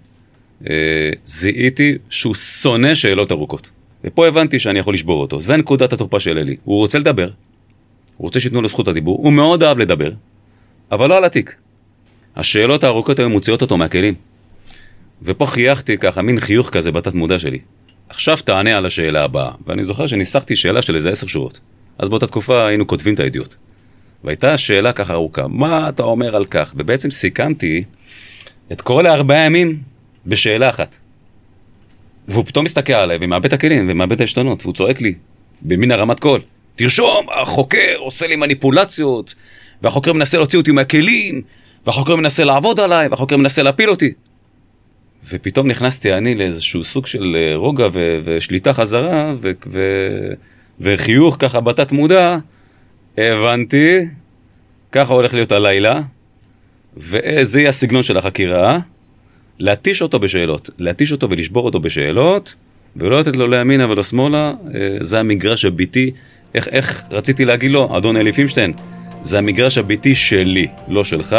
אה, זיהיתי שהוא שונא שאלות ארוכות. ופה הבנתי שאני יכול לשבור אותו. זה נקודת התורפה של אלי. הוא רוצה לדבר, הוא רוצה שייתנו לו זכות הדיבור, הוא מאוד אהב לדבר, אבל לא על התיק. השאלות הארוכות היו מוציאות אותו מהכלים. ופה חייכתי ככה, מין חיוך כזה בתת מודע שלי. עכשיו תענה על השאלה הבאה. ואני זוכר שניסחתי שאלה של איזה עשר שורות. אז באותה תקופה היינו כותבים את הידיעות. והייתה שאלה ככה ארוכה, מה אתה אומר על כך? ובעצם סיכמתי את כל הארבעה ימים בשאלה אחת. והוא פתאום מסתכל עליי ומאבד את הכלים ומאבד את העשתונות, והוא צועק לי, במין הרמת קול, תרשום, החוקר עושה לי מניפולציות, והחוקר מנסה להוציא אותי מהכלים, והחוקר מנסה לעבוד עליי, והחוקר מנסה להפיל אותי. ופתאום נכנסתי אני לאיזשהו סוג של אה, רוגע ו- ושליטה חזרה, ו- ו- וחיוך ככה בתת מודע, הבנתי, ככה הולך להיות הלילה, וזה יהיה הסגנון של החקירה, להתיש אותו בשאלות, להתיש אותו ולשבור אותו בשאלות, ולא לתת לו לימינה ולא שמאלה, אה, זה המגרש הביתי, איך, איך רציתי להגיד לו, אדון אלי פימשטיין, זה המגרש הביתי שלי, לא שלך.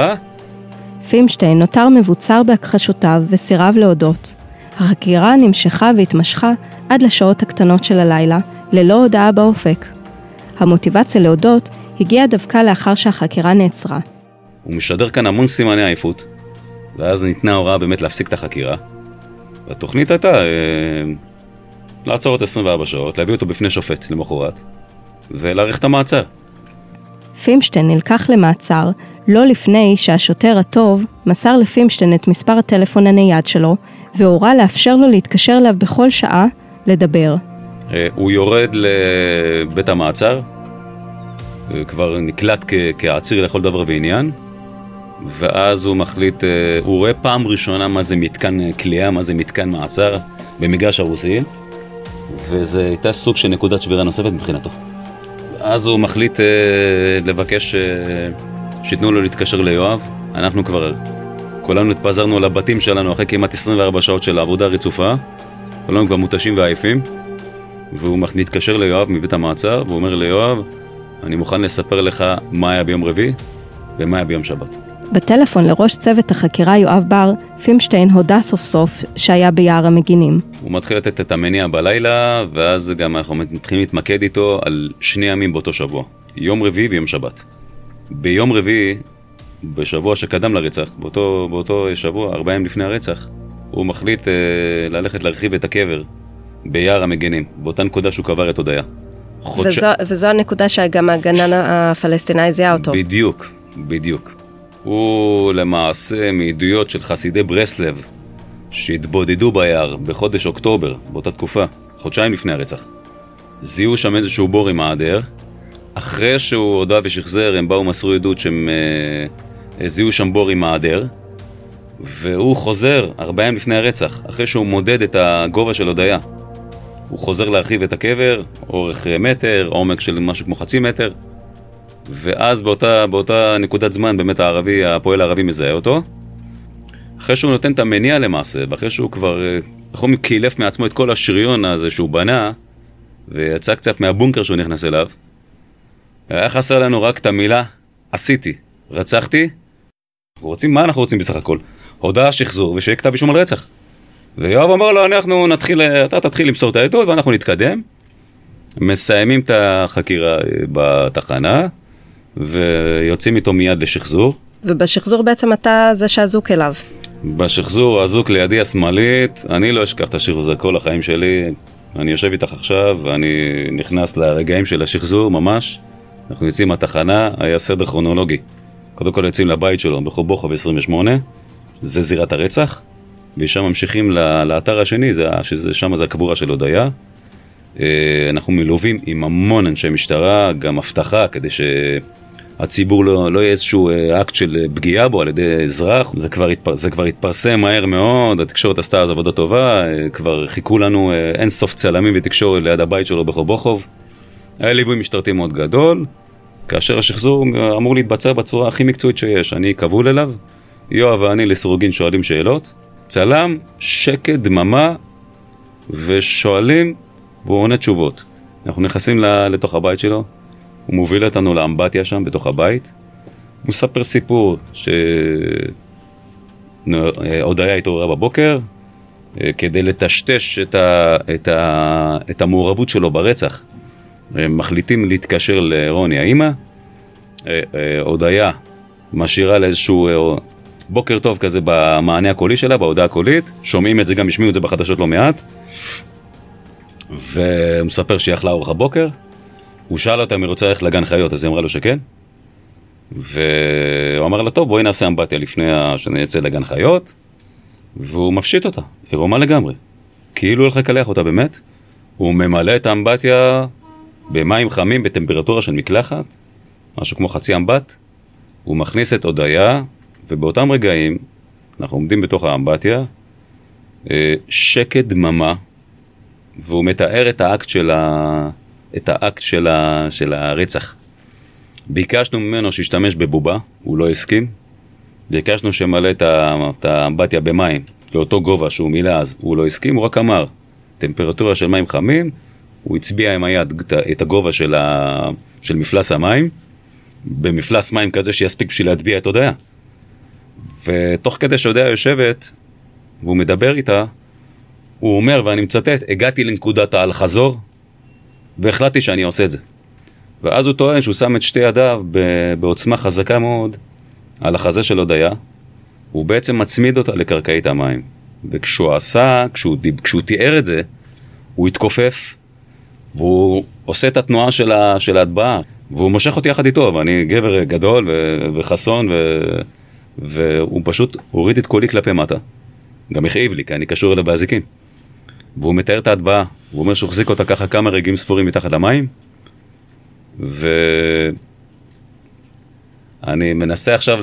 פימשטיין נותר מבוצר בהכחשותיו וסירב להודות. החקירה נמשכה והתמשכה עד לשעות הקטנות של הלילה, ללא הודעה באופק. המוטיבציה להודות הגיעה דווקא לאחר שהחקירה נעצרה. הוא משדר כאן המון סימני עייפות, ואז ניתנה הוראה באמת להפסיק את החקירה. והתוכנית הייתה אה, לעצור את 24 שעות, להביא אותו בפני שופט למחרת, ולהאריך את המעצר. פימשטיין נלקח למעצר לא לפני שהשוטר הטוב מסר לפימשטיין את מספר הטלפון הנייד שלו, והורה לאפשר לו להתקשר אליו בכל שעה לדבר. אה, הוא יורד לבית המעצר, אה, כבר נקלט כעציר לכל דבר ועניין, ואז הוא מחליט, אה, הוא רואה פעם ראשונה מה זה מתקן אה, כליאה, מה זה מתקן מעצר במגרש הרוסי, וזה הייתה סוג של נקודת שבירה נוספת מבחינתו. אז הוא מחליט לבקש שייתנו לו להתקשר ליואב. אנחנו כבר, כולנו התפזרנו לבתים שלנו אחרי כמעט 24 שעות של עבודה רצופה. כולנו כבר מותשים ועייפים. והוא מתקשר ליואב מבית המעצר, והוא אומר ליואב, אני מוכן לספר לך מה היה ביום רביעי ומה היה ביום שבת. בטלפון לראש צוות החקירה יואב בר, פימשטיין הודה סוף סוף שהיה ביער המגינים. הוא מתחיל לתת את המניע בלילה, ואז גם אנחנו מתחילים להתמקד איתו על שני ימים באותו שבוע. יום רביעי ויום שבת. ביום רביעי, בשבוע שקדם לרצח, באותו, באותו שבוע, ארבעה ימים לפני הרצח, הוא מחליט אה, ללכת להרחיב את הקבר ביער המגינים, באותה נקודה שהוא קבר את הודיה. חודש- וזו, וזו הנקודה שגם הגנן הפלסטיני זיהה אותו. בדיוק, בדיוק. הוא למעשה מעדויות של חסידי ברסלב שהתבודדו ביער בחודש אוקטובר, באותה תקופה, חודשיים לפני הרצח. זיהו שם איזשהו בור עם מעדר. אחרי שהוא הודה ושחזר, הם באו מסרו עדות שהם אה, זיהו שם בור עם מעדר. והוא חוזר ארבעה ימים לפני הרצח, אחרי שהוא מודד את הגובה של הודיה. הוא חוזר להרחיב את הקבר, אורך אה, מטר, עומק של משהו כמו חצי מטר. ואז באותה, באותה נקודת זמן באמת הערבי, הפועל הערבי מזהה אותו. אחרי שהוא נותן את המניע למעשה, ואחרי שהוא כבר, אה, איך אומרים, קילף מעצמו את כל השריון הזה שהוא בנה, ויצא קצת מהבונקר שהוא נכנס אליו, היה חסר לנו רק את המילה עשיתי, רצחתי. אנחנו רוצים, מה אנחנו רוצים בסך הכל? הודעה, שחזור, ושיהיה כתב אישום על רצח. ויואב אמר לו, אנחנו נתחיל, אתה תתחיל למסור את העדות ואנחנו נתקדם. מסיימים את החקירה אה, בתחנה, ויוצאים איתו מיד לשחזור. ובשחזור בעצם אתה זה שאזוק אליו. בשחזור אזוק לידי השמאלית, אני לא אשכח את השחזור הזה כל החיים שלי. אני יושב איתך עכשיו, ואני נכנס לרגעים של השחזור ממש. אנחנו יוצאים מהתחנה, היה סדר כרונולוגי. קודם כל יוצאים לבית שלו ברחוב בוכוב 28, זה זירת הרצח, ושם ממשיכים לאתר השני, זה, שזה, שם זה הקבורה של הודיה. אה, אנחנו מלווים עם המון אנשי משטרה, גם אבטחה, כדי שהציבור לא, לא יהיה איזשהו אה, אקט של אה, פגיעה בו על ידי אזרח. זה כבר, התפר, זה כבר התפרסם מהר מאוד, התקשורת עשתה אז עבודה טובה, כבר חיכו לנו אין סוף צלמים ותקשורת ליד הבית שלו ברחוב בוכוב. היה ליווי משטרתי מאוד גדול, כאשר השחזור אמור להתבצע בצורה הכי מקצועית שיש. אני כבול אליו, יואב ואני לסירוגין שואלים שאלות, צלם, שקט, דממה, ושואלים, והוא עונה תשובות. אנחנו נכנסים לתוך הבית שלו, הוא מוביל אותנו לאמבטיה שם, בתוך הבית. הוא מספר סיפור שהודיה התעוררה בבוקר, אה, כדי לטשטש את, ה... את, ה... את המעורבות שלו ברצח. מחליטים להתקשר לרוני האימא, אה, אה, הודיה משאירה לאיזשהו אה, בוקר טוב כזה במענה הקולי שלה, בהודעה הקולית, שומעים את זה, גם השמיעו את זה בחדשות לא מעט. והוא מספר שהיא אכלה ארוחת בוקר, הוא שאל אותה אם היא רוצה ללכת לגן חיות, אז היא אמרה לו שכן. והוא אמר לה, טוב, בואי נעשה אמבטיה לפני שנצא לגן חיות, והוא מפשיט אותה, עירומה לגמרי. כאילו הולך לקלח אותה באמת, הוא ממלא את האמבטיה במים חמים בטמפרטורה של מקלחת, משהו כמו חצי אמבט, הוא מכניס את הודיה, ובאותם רגעים אנחנו עומדים בתוך האמבטיה, אה, שקט דממה, והוא מתאר את האקט של, ה... את האקט של, ה... של הרצח. ביקשנו ממנו שישתמש בבובה, הוא לא הסכים. ביקשנו שימלא את האמבטיה במים, לאותו גובה שהוא מילא אז, הוא לא הסכים, הוא רק אמר, טמפרטורה של מים חמים, הוא הצביע עם היד את הגובה של, ה... של מפלס המים, במפלס מים כזה שיספיק בשביל להטביע את הודיה. ותוך כדי שהודיה יושבת, והוא מדבר איתה, הוא אומר, ואני מצטט, הגעתי לנקודת האל-חזור, והחלטתי שאני עושה את זה. ואז הוא טוען שהוא שם את שתי ידיו בעוצמה חזקה מאוד על החזה של הודיה, הוא בעצם מצמיד אותה לקרקעית המים. וכשהוא עשה, כשהוא, כשהוא תיאר את זה, הוא התכופף, והוא עושה את התנועה של, ה, של ההטבעה, והוא מושך אותי יחד איתו, ואני גבר גדול ו, וחסון, ו, והוא פשוט הוריד את קולי כלפי מטה. גם הכאיב לי, כי אני קשור אליו באזיקים. והוא מתאר את ההטבעה, הוא אומר שהוא החזיק אותה ככה כמה רגעים ספורים מתחת למים, ואני מנסה עכשיו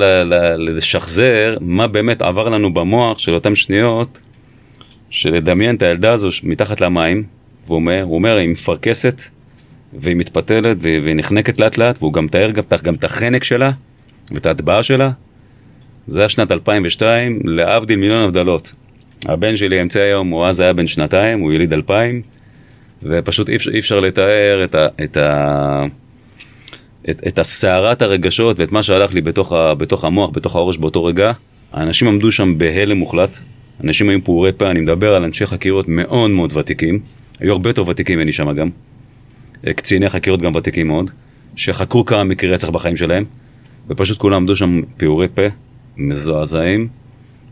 לשחזר מה באמת עבר לנו במוח של אותן שניות, של לדמיין את הילדה הזו מתחת למים, והוא אומר, הוא אומר, היא מפרכסת, והיא מתפתלת, והיא נחנקת לאט לאט, והוא גם מתאר גם, גם את החנק שלה, ואת ההטבעה שלה. זה היה שנת 2002, להבדיל מיליון הבדלות. הבן שלי האמצעי היום, הוא אז היה בן שנתיים, הוא יליד 2000, ופשוט אי אפשר, אי אפשר לתאר את, ה, את, ה, את, את הסערת הרגשות ואת מה שהלך לי בתוך, ה, בתוך המוח, בתוך הראש באותו רגע. האנשים עמדו שם בהלם מוחלט, אנשים היו פעורי פה, אני מדבר על אנשי חקירות מאוד מאוד ותיקים, היו הרבה יותר ותיקים ממני שם גם, קציני חקירות גם ותיקים מאוד, שחקרו כמה מקרי רצח בחיים שלהם, ופשוט כולם עמדו שם פעורי פה, מזועזעים.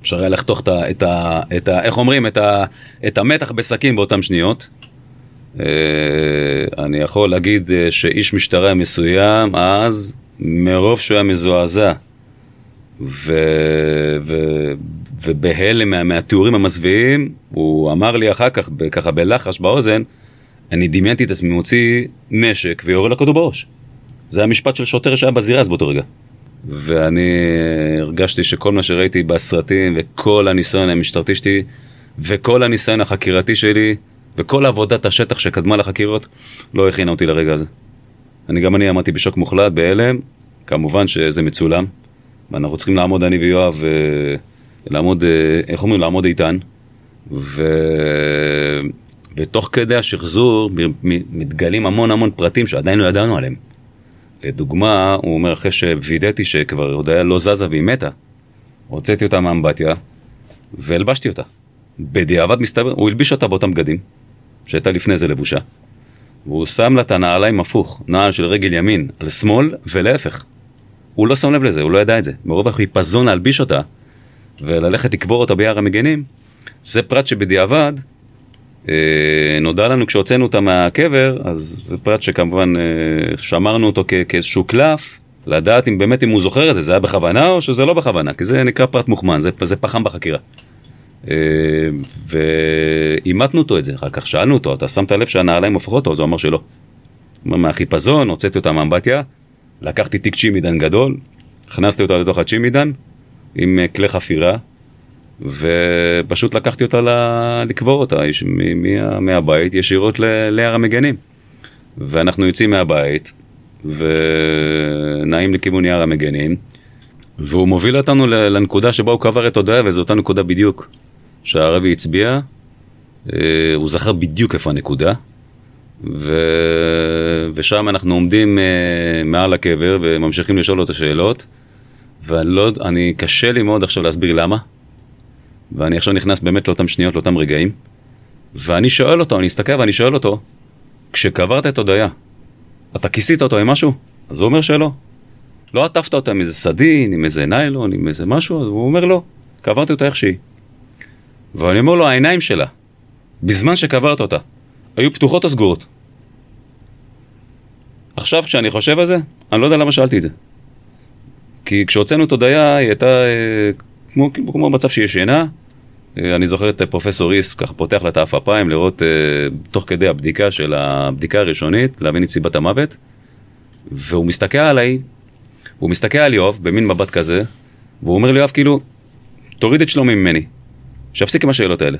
אפשר היה לחתוך את ה... את ה, את ה איך אומרים? את, ה, את המתח בסכין באותן שניות. אה, אני יכול להגיד אה, שאיש משטרה מסוים אז, מרוב שהוא היה מזועזע ו, ו, ובהלם מה, מהתיאורים המזוויעים, הוא אמר לי אחר כך, ככה בלחש באוזן, אני דמיינתי את עצמי מוציא נשק ויורה לכדור בראש. זה המשפט של שוטר שהיה בזירה אז באותו רגע. ואני הרגשתי שכל מה שראיתי בסרטים וכל הניסיון המשטרתי שלי וכל הניסיון החקירתי שלי וכל עבודת השטח שקדמה לחקירות לא הכינה אותי לרגע הזה. אני גם אני עמדתי בשוק מוחלט, בהלם, כמובן שזה מצולם ואנחנו צריכים לעמוד אני ויואב ולעמוד, איך אומרים? לעמוד איתן ו... ותוך כדי השחזור מתגלים המון המון פרטים שעדיין לא ידענו עליהם. לדוגמה, הוא אומר, אחרי שווידאתי שכבר הודיה לא זזה והיא מתה, הוצאתי אותה מהאמבטיה והלבשתי אותה. בדיעבד מסתבר, הוא הלביש אותה באותם בגדים, שהייתה לפני זה לבושה, והוא שם לה את הנעליים הפוך, נעל של רגל ימין על שמאל ולהפך. הוא לא שם לב לזה, הוא לא ידע את זה. מרוב החיפזון להלביש אותה וללכת לקבור אותה ביער המגנים, זה פרט שבדיעבד אה, נודע לנו כשהוצאנו אותה מהקבר, אז זה פרט שכמובן אה, שמרנו אותו כאיזשהו קלף, לדעת אם באמת אם הוא זוכר את זה, זה היה בכוונה או שזה לא בכוונה, כי זה נקרא פרט מוכמן, זה, זה פחם בחקירה. אה, ואימתנו אותו את זה, אחר כך שאלנו אותו, אתה שמת לב שהנעליים הופכות אותו? אז הוא אמר שלא. מהחיפזון, הוצאתי אותה מהאמבטיה, לקחתי תיק צ'ימידן גדול, הכנסתי אותה לתוך הצ'ימידן עם כלי חפירה, ופשוט לקחתי אותה לקבור אותה מה, מהבית ישירות להר המגנים. ואנחנו יוצאים מהבית ונעים לכיוון יער המגנים, והוא מוביל אותנו לנקודה שבה הוא קבר את הודיה, וזו אותה נקודה בדיוק שהרבי הצביע, אה, הוא זכר בדיוק איפה הנקודה, ו... ושם אנחנו עומדים אה, מעל הקבר וממשיכים לשאול אותו שאלות, ואני לא, אני, קשה לי מאוד עכשיו להסביר למה. ואני עכשיו נכנס באמת לאותם שניות, לאותם רגעים, ואני שואל אותו, אני אסתכל ואני שואל אותו, כשקברת את הודיה, אתה כיסית אותו עם משהו? אז הוא אומר שלא. לא עטפת אותה עם איזה סדין, עם איזה ניילון, עם איזה משהו, אז הוא אומר לא, קברתי אותה איך שהיא. ואני אומר לו, העיניים שלה, בזמן שקברת אותה, היו פתוחות או סגורות? עכשיו, כשאני חושב על זה, אני לא יודע למה שאלתי את זה. כי כשהוצאנו את הודיה, היא הייתה אה, כמו, כמו מצב שהיא ישנה, אה, אני זוכר את פרופסור ריס, ככה פותח לה את העפעפיים לראות אה, תוך כדי הבדיקה של הבדיקה הראשונית, להבין את סיבת המוות, והוא מסתכל עליי, הוא מסתכל על יואב במין מבט כזה, והוא אומר ליואב כאילו, תוריד את שלומי ממני, שיפסיק עם השאלות האלה.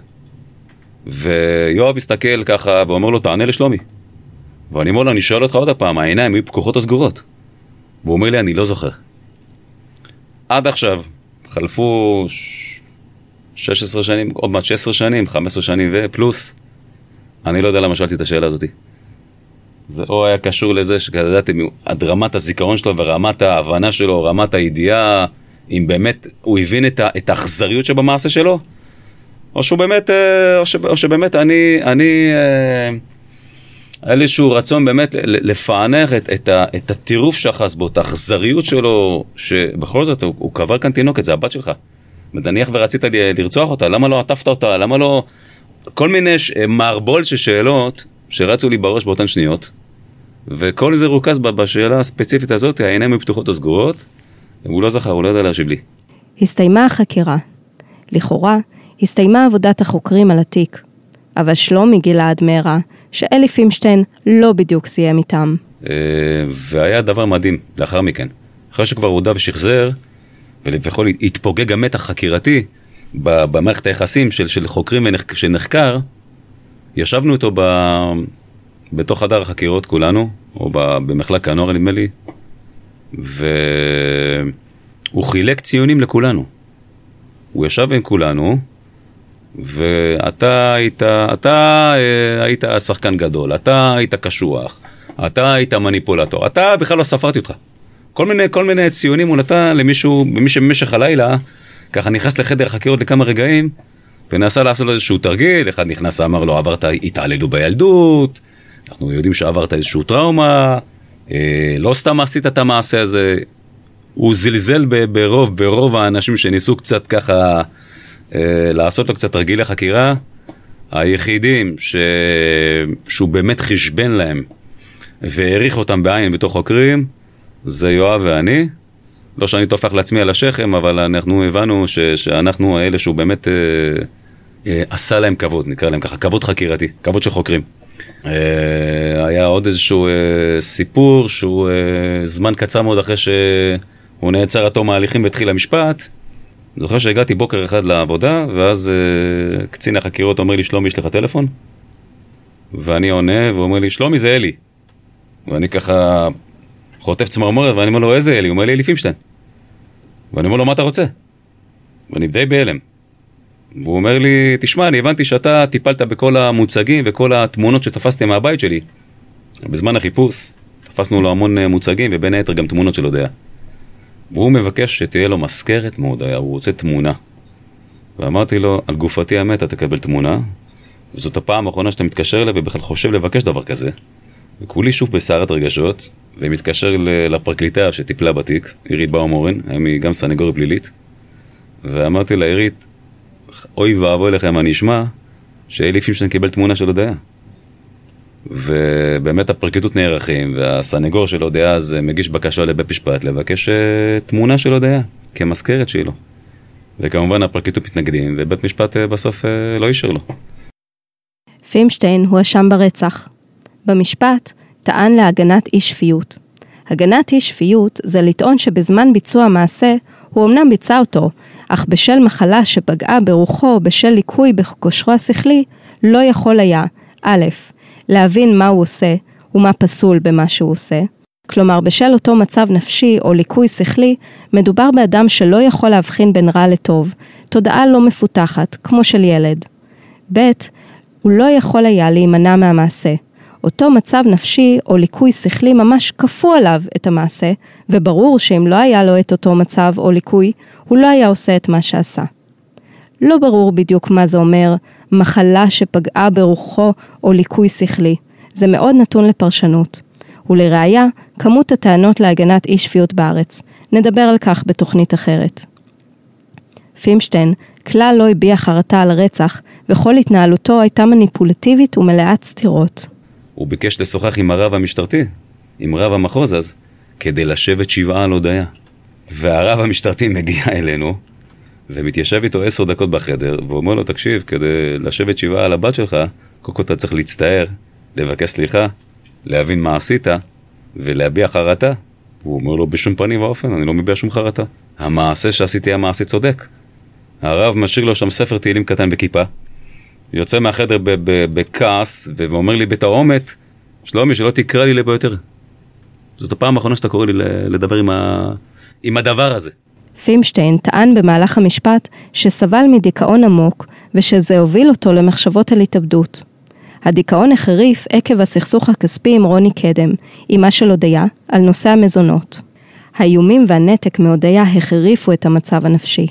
ויואב מסתכל ככה ואומר לו, תענה לשלומי. ואני אומר לו, אני שואל אותך עוד הפעם, העיניים היו פקוחות או סגורות? והוא אומר לי, אני לא זוכר. עד עכשיו, חלפו 16 שנים, עוד מעט 16 שנים, 15 שנים ופלוס, אני לא יודע למה שאלתי את השאלה הזאתי. זה או היה קשור לזה שידעתם עד רמת הזיכרון שלו ורמת ההבנה שלו, רמת הידיעה, אם באמת הוא הבין את האכזריות שבמעשה שלו, או שהוא באמת, אה, או, ש, או שבאמת אני, אני, אה, היה לי איזשהו רצון באמת לפענח את, את, את הטירוף שאחז בו, את האכזריות שלו, שבכל זאת הוא, הוא קבר כאן תינוקת, זה הבת שלך. נניח ורצית לרצוח אותה, למה לא עטפת אותה, למה לא... כל מיני ש... מערבול של שאלות שרצו לי בראש באותן שניות, וכל זה רוכז בשאלה הספציפית הזאת, העיניים היו פתוחות או סגורות, הוא לא זכר, הוא לא יודע להשיב לי. הסתיימה החקירה. לכאורה, הסתיימה עבודת החוקרים על התיק, אבל שלומי גילה עד מהרה שאלי פימשטיין לא בדיוק סיים איתם. אה, והיה דבר מדהים לאחר מכן. אחרי שכבר הודה ושחזר, ולפחות התפוגג המתח חקירתי במערכת היחסים של, של חוקרים שנחקר, ישבנו איתו ב, בתוך חדר החקירות כולנו, או במחלק הנוער נדמה לי, והוא חילק ציונים לכולנו. הוא ישב עם כולנו, ואתה היית, אתה אה, היית שחקן גדול, אתה היית קשוח, אתה היית מניפולטור, אתה בכלל לא ספרתי אותך. כל מיני, כל מיני ציונים הוא נתן למישהו, למי שבמשך הלילה, ככה נכנס לחדר חקירות לכמה רגעים, ונסה לעשות לו איזשהו תרגיל, אחד נכנס ואמר לו, עברת התעללו בילדות, אנחנו יודעים שעברת איזשהו טראומה, אה, לא סתם עשית את המעשה הזה, הוא זלזל ברוב, ברוב האנשים שניסו קצת ככה לעשות לו קצת תרגילי חקירה, היחידים ש... שהוא באמת חשבן להם והעריך אותם בעין בתוך חוקרים, זה יואב ואני. לא שאני טופח לעצמי על השכם, אבל אנחנו הבנו ש, שאנחנו האלה שהוא באמת אה, אה, עשה להם כבוד, נקרא להם ככה, כבוד חקירתי, כבוד של חוקרים. אה, היה עוד איזשהו אה, סיפור שהוא אה, זמן קצר מאוד אחרי שהוא נעצר עד תום ההליכים והתחיל המשפט. זוכר שהגעתי בוקר אחד לעבודה, ואז אה, קצין החקירות אומר לי, שלומי, יש לך טלפון? ואני עונה, והוא אומר לי, שלומי זה אלי. ואני ככה חוטף צמרמורת, ואני אומר לו, איזה אלי? הוא אומר לי, אלי פימשטיין. ואני אומר לו, מה אתה רוצה? ואני די בהלם. והוא אומר לי, תשמע, אני הבנתי שאתה טיפלת בכל המוצגים וכל התמונות שתפסתי מהבית שלי. בזמן החיפוש, תפסנו לו המון אה, מוצגים, ובין היתר גם תמונות של הודיה. והוא מבקש שתהיה לו מזכרת מהודיה, הוא רוצה תמונה. ואמרתי לו, על גופתי המתה תקבל תמונה, וזאת הפעם האחרונה שאתה מתקשר אליי ובכלל חושב לבקש דבר כזה. וכולי שוב בסערת רגשות, ומתקשר לפרקליטה שטיפלה בתיק, עירית באום-אורן, היום היא גם סנגורית פלילית, ואמרתי לה, עירית, אוי ואבוי לכם מה נשמע, שאלי פימשטיין קיבל תמונה של הודיה. ובאמת הפרקליטות נערכים, והסנגור של הודיה אז מגיש בקשה לבית משפט לבקש אה, תמונה של הודיה, כמזכרת שלו. וכמובן הפרקליטות מתנגדים, ובית משפט אה, בסוף אה, לא אישר לו. פימשטיין הואשם ברצח, במשפט טען להגנת אי שפיות. הגנת אי שפיות זה לטעון שבזמן ביצוע מעשה הוא אמנם ביצע אותו, אך בשל מחלה שפגעה ברוחו בשל ליקוי בכושרו השכלי, לא יכול היה, א', להבין מה הוא עושה ומה פסול במה שהוא עושה. כלומר, בשל אותו מצב נפשי או ליקוי שכלי, מדובר באדם שלא יכול להבחין בין רע לטוב, תודעה לא מפותחת, כמו של ילד. ב', הוא לא יכול היה להימנע מהמעשה, אותו מצב נפשי או ליקוי שכלי ממש כפו עליו את המעשה, וברור שאם לא היה לו את אותו מצב או ליקוי, הוא לא היה עושה את מה שעשה. לא ברור בדיוק מה זה אומר מחלה שפגעה ברוחו או ליקוי שכלי. זה מאוד נתון לפרשנות. ולראיה, כמות הטענות להגנת אי שפיות בארץ. נדבר על כך בתוכנית אחרת. פימשטיין כלל לא הביע חרטה על רצח, וכל התנהלותו הייתה מניפולטיבית ומלאת סתירות. הוא ביקש לשוחח עם הרב המשטרתי, עם רב המחוז אז, כדי לשבת שבעה על הודיה. והרב המשטרתי מגיע אלינו, ומתיישב איתו עשר דקות בחדר, ואומר לו, תקשיב, כדי לשבת שבעה על הבת שלך, קודם כל אתה צריך להצטער, לבקש סליחה, להבין מה עשית, ולהביע חרטה. הוא אומר לו, בשום פנים ואופן, אני לא מביע שום חרטה. המעשה שעשיתי היה מעשה צודק. הרב משאיר לו שם ספר תהילים קטן בכיפה, יוצא מהחדר בכעס, ואומר לי בתרעומת, שלומי, שלא תקרא לי לבו יותר. זאת הפעם האחרונה שאתה קורא לי לדבר עם, ה... עם הדבר הזה. פימשטיין טען במהלך המשפט שסבל מדיכאון עמוק ושזה הוביל אותו למחשבות על התאבדות. הדיכאון החריף עקב הסכסוך הכספי עם רוני קדם, אמה של הודיה, על נושא המזונות. האיומים והנתק מהודיה החריפו את המצב הנפשי.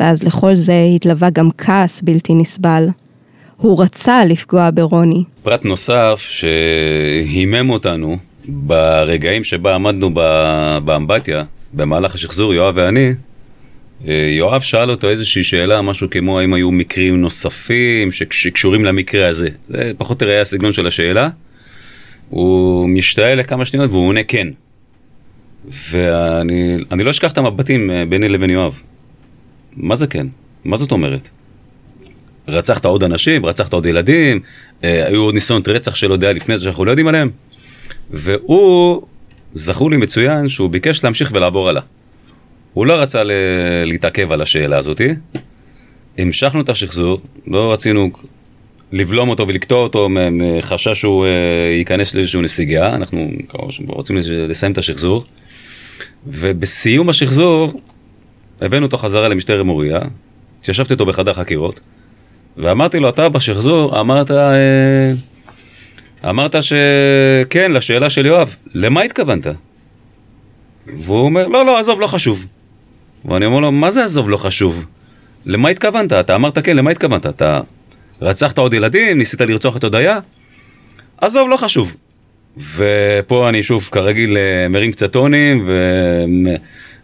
ואז לכל זה התלווה גם כעס בלתי נסבל. הוא רצה לפגוע ברוני. פרט נוסף שהימם אותנו ברגעים שבה עמדנו באמבטיה, במהלך השחזור, יואב ואני, אה, יואב שאל אותו איזושהי שאלה, משהו כמו האם היו מקרים נוספים שקשורים למקרה הזה. זה פחות או יותר היה הסגנון של השאלה. הוא משתעל לכמה שניות והוא עונה כן. ואני לא אשכח את המבטים אה, ביני לבין יואב. מה זה כן? מה זאת אומרת? רצחת עוד אנשים, רצחת עוד ילדים, אה, היו עוד ניסיונות רצח שלא יודע לפני זה שאנחנו לא יודעים עליהם. והוא, זכור לי מצוין שהוא ביקש להמשיך ולעבור הלאה. הוא לא רצה ל- להתעכב על השאלה הזאתי. המשכנו את השחזור, לא רצינו לבלום אותו ולקטוע אותו מחשש שהוא uh, ייכנס לאיזושהי נסיגה, אנחנו רוצים לסיים את השחזור. ובסיום השחזור הבאנו אותו חזרה למשטרת מוריה, התיישבתי איתו בחדר חקירות, ואמרתי לו, אתה בשחזור אמרת, אה, אמרת שכן, לשאלה של יואב, למה התכוונת? והוא אומר, לא, לא, עזוב, לא חשוב. ואני אומר לו, מה זה עזוב, לא חשוב? למה התכוונת? אתה אמרת כן, למה התכוונת? אתה רצחת עוד ילדים? ניסית לרצוח את הודיה? עזוב, לא חשוב. ופה אני שוב, כרגיל, אה, מרים קצת טונים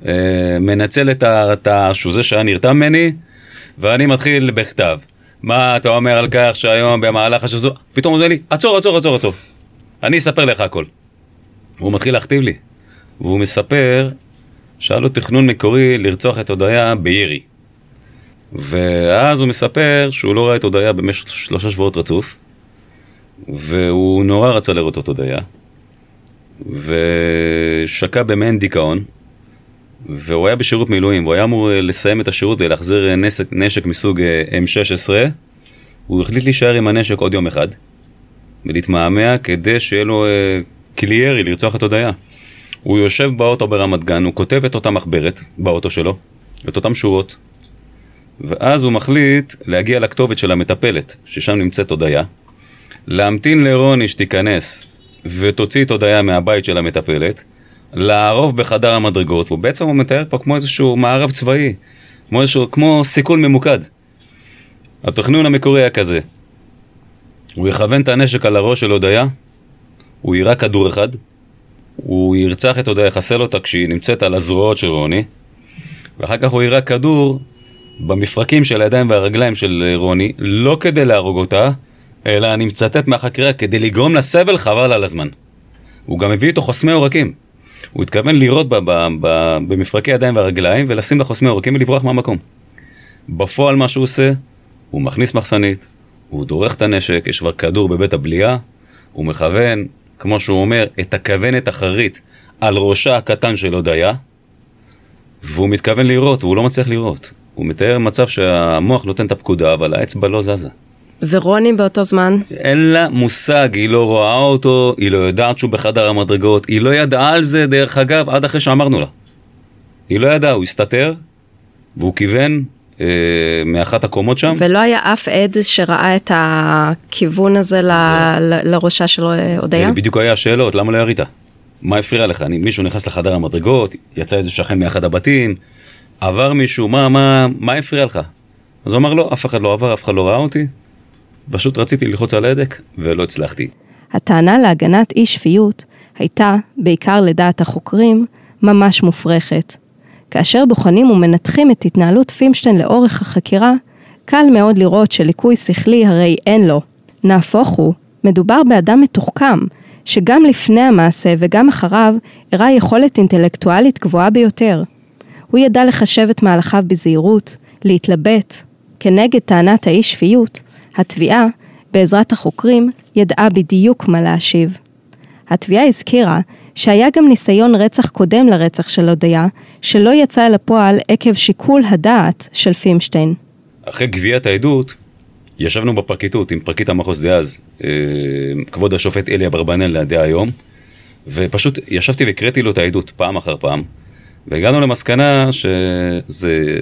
ומנצל את ה... שהוא זה שהיה נרתם ממני, ואני מתחיל בכתב. מה אתה אומר על כך שהיום במהלך השזור... פתאום הוא אומר לי, עצור, עצור, עצור, עצור. אני אספר לך הכל. הוא מתחיל להכתיב לי. והוא מספר שהיה לו תכנון מקורי לרצוח את הודיה בירי. ואז הוא מספר שהוא לא ראה את הודיה במשך שלושה שבועות רצוף, והוא נורא רצה לראות את הודיה, ושקע במעין דיכאון, והוא היה בשירות מילואים, והוא היה אמור לסיים את השירות ולהחזיר נשק, נשק מסוג אה, M16, הוא החליט להישאר עם הנשק עוד יום אחד, ולהתמהמה כדי שיהיה לו אה, כלי ירי לרצוח את הודיה. הוא יושב באוטו ברמת גן, הוא כותב את אותה מחברת באוטו שלו, את אותן שורות, ואז הוא מחליט להגיע לכתובת של המטפלת, ששם נמצאת הודיה, להמתין לרוני שתיכנס ותוציא את הודיה מהבית של המטפלת, לערוב בחדר המדרגות, והוא בעצם הוא מתאר פה כמו איזשהו מערב צבאי, כמו איזשהו, כמו סיכול ממוקד. התכנון המקורי היה כזה, הוא יכוון את הנשק על הראש של הודיה, הוא יירה כדור אחד, הוא ירצח את הודיה, יחסל אותה כשהיא נמצאת על הזרועות של רוני, ואחר כך הוא יירה כדור במפרקים של הידיים והרגליים של רוני, לא כדי להרוג אותה, אלא אני מצטט מהחקירה, כדי לגרום לה סבל חבל על הזמן. הוא גם הביא איתו חוסמי עורקים. הוא התכוון לירות במפרקי הידיים והרגליים ולשים לה חוסמי עורקים ולברוח מהמקום. בפועל מה שהוא עושה, הוא מכניס מחסנית, הוא דורך את הנשק, יש כבר כדור בבית הבליעה, הוא מכוון, כמו שהוא אומר, את הכוונת אחרית על ראשה הקטן של הודיה, והוא מתכוון לירות, והוא לא מצליח לירות. הוא מתאר מצב שהמוח נותן את הפקודה, אבל האצבע לא זזה. ורוני באותו זמן? אין לה מושג, היא לא רואה אותו, היא לא יודעת שהוא בחדר המדרגות, היא לא ידעה על זה, דרך אגב, עד אחרי שאמרנו לה. היא לא ידעה, הוא הסתתר, והוא כיוון אה, מאחת הקומות שם. ולא היה אף עד שראה את הכיוון הזה זה... ל... לראשה של הודיה? זה בדיוק היה השאלות, למה לא ירית? מה הפריע לך? אני, מישהו נכנס לחדר המדרגות, יצא איזה שכן מאחד הבתים, עבר מישהו, מה, מה, מה הפריע לך? אז הוא אמר לא, אף אחד לא עבר, אף אחד לא ראה אותי, פשוט רציתי ללחוץ על ההדק ולא הצלחתי. הטענה להגנת אי שפיות הייתה, בעיקר לדעת החוקרים, ממש מופרכת. כאשר בוחנים ומנתחים את התנהלות פימשטיין לאורך החקירה, קל מאוד לראות שליקוי שכלי הרי אין לו. נהפוך הוא, מדובר באדם מתוחכם, שגם לפני המעשה וגם אחריו הראה יכולת אינטלקטואלית גבוהה ביותר. הוא ידע לחשב את מהלכיו בזהירות, להתלבט כנגד טענת האי שפיות, התביעה, בעזרת החוקרים, ידעה בדיוק מה להשיב. התביעה הזכירה שהיה גם ניסיון רצח קודם לרצח של הודיה, שלא יצא אל הפועל עקב שיקול הדעת של פימשטיין. אחרי גביית העדות, ישבנו בפרקליטות עם פרקליט המחוז דאז, אה, כבוד השופט אלי אברבנאל דהיום, ופשוט ישבתי והקראתי לו את העדות פעם אחר פעם, והגענו למסקנה שזה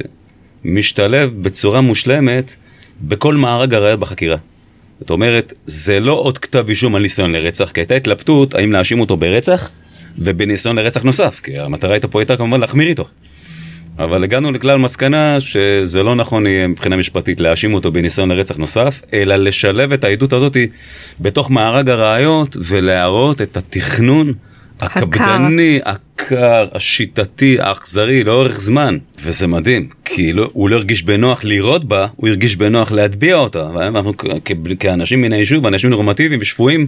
משתלב בצורה מושלמת בכל מארג הראיות בחקירה. זאת אומרת, זה לא עוד כתב אישום על ניסיון לרצח, כי הייתה התלבטות האם להאשים אותו ברצח ובניסיון לרצח נוסף, כי המטרה הייתה פה הייתה כמובן להחמיר איתו. אבל הגענו לכלל מסקנה שזה לא נכון יהיה מבחינה משפטית להאשים אותו בניסיון לרצח נוסף, אלא לשלב את העדות הזאת בתוך מארג הראיות ולהראות את התכנון הקפדני, הקר, השיטתי, האכזרי, לאורך זמן. וזה מדהים, כי לא, הוא לא הרגיש בנוח לירות בה, הוא הרגיש בנוח להטביע אותה. ואנחנו כאנשים מן היישוב, אנשים נורמטיביים ושפויים,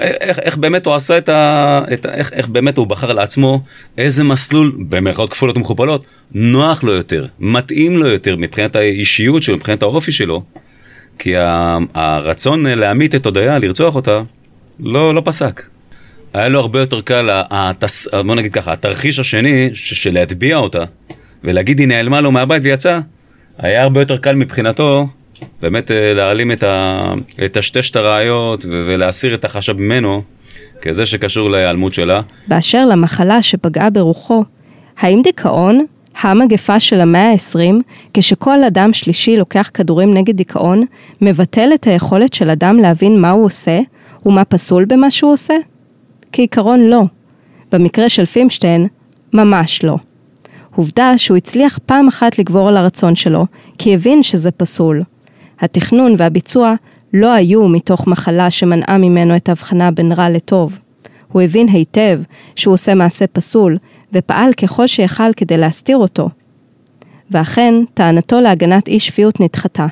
איך, איך באמת הוא עשה את ה... את, איך, איך באמת הוא בחר לעצמו איזה מסלול, במרכאות כפולות ומכופלות, נוח לו יותר, מתאים לו יותר מבחינת האישיות שלו, מבחינת האופי שלו, כי הרצון להמית את הודיה, לרצוח אותה, לא, לא פסק. היה לו הרבה יותר קל, התס... בוא נגיד ככה, התרחיש השני, של להטביע אותה, ולהגיד היא נעלמה לו מהבית ויצאה, היה הרבה יותר קל מבחינתו באמת אה, להעלים את ה... לטשטש את הראיות ולהסיר את החשב ממנו כזה שקשור להיעלמות שלה. באשר למחלה שפגעה ברוחו, האם דיכאון, המגפה של המאה ה-20, כשכל אדם שלישי לוקח כדורים נגד דיכאון, מבטל את היכולת של אדם להבין מה הוא עושה ומה פסול במה שהוא עושה? כעיקרון לא. במקרה של פימשטיין, ממש לא. עובדה שהוא הצליח פעם אחת לגבור על הרצון שלו, כי הבין שזה פסול. התכנון והביצוע לא היו מתוך מחלה שמנעה ממנו את ההבחנה בין רע לטוב. הוא הבין היטב שהוא עושה מעשה פסול, ופעל ככל שיכל כדי להסתיר אותו. ואכן, טענתו להגנת אי שפיות נדחתה.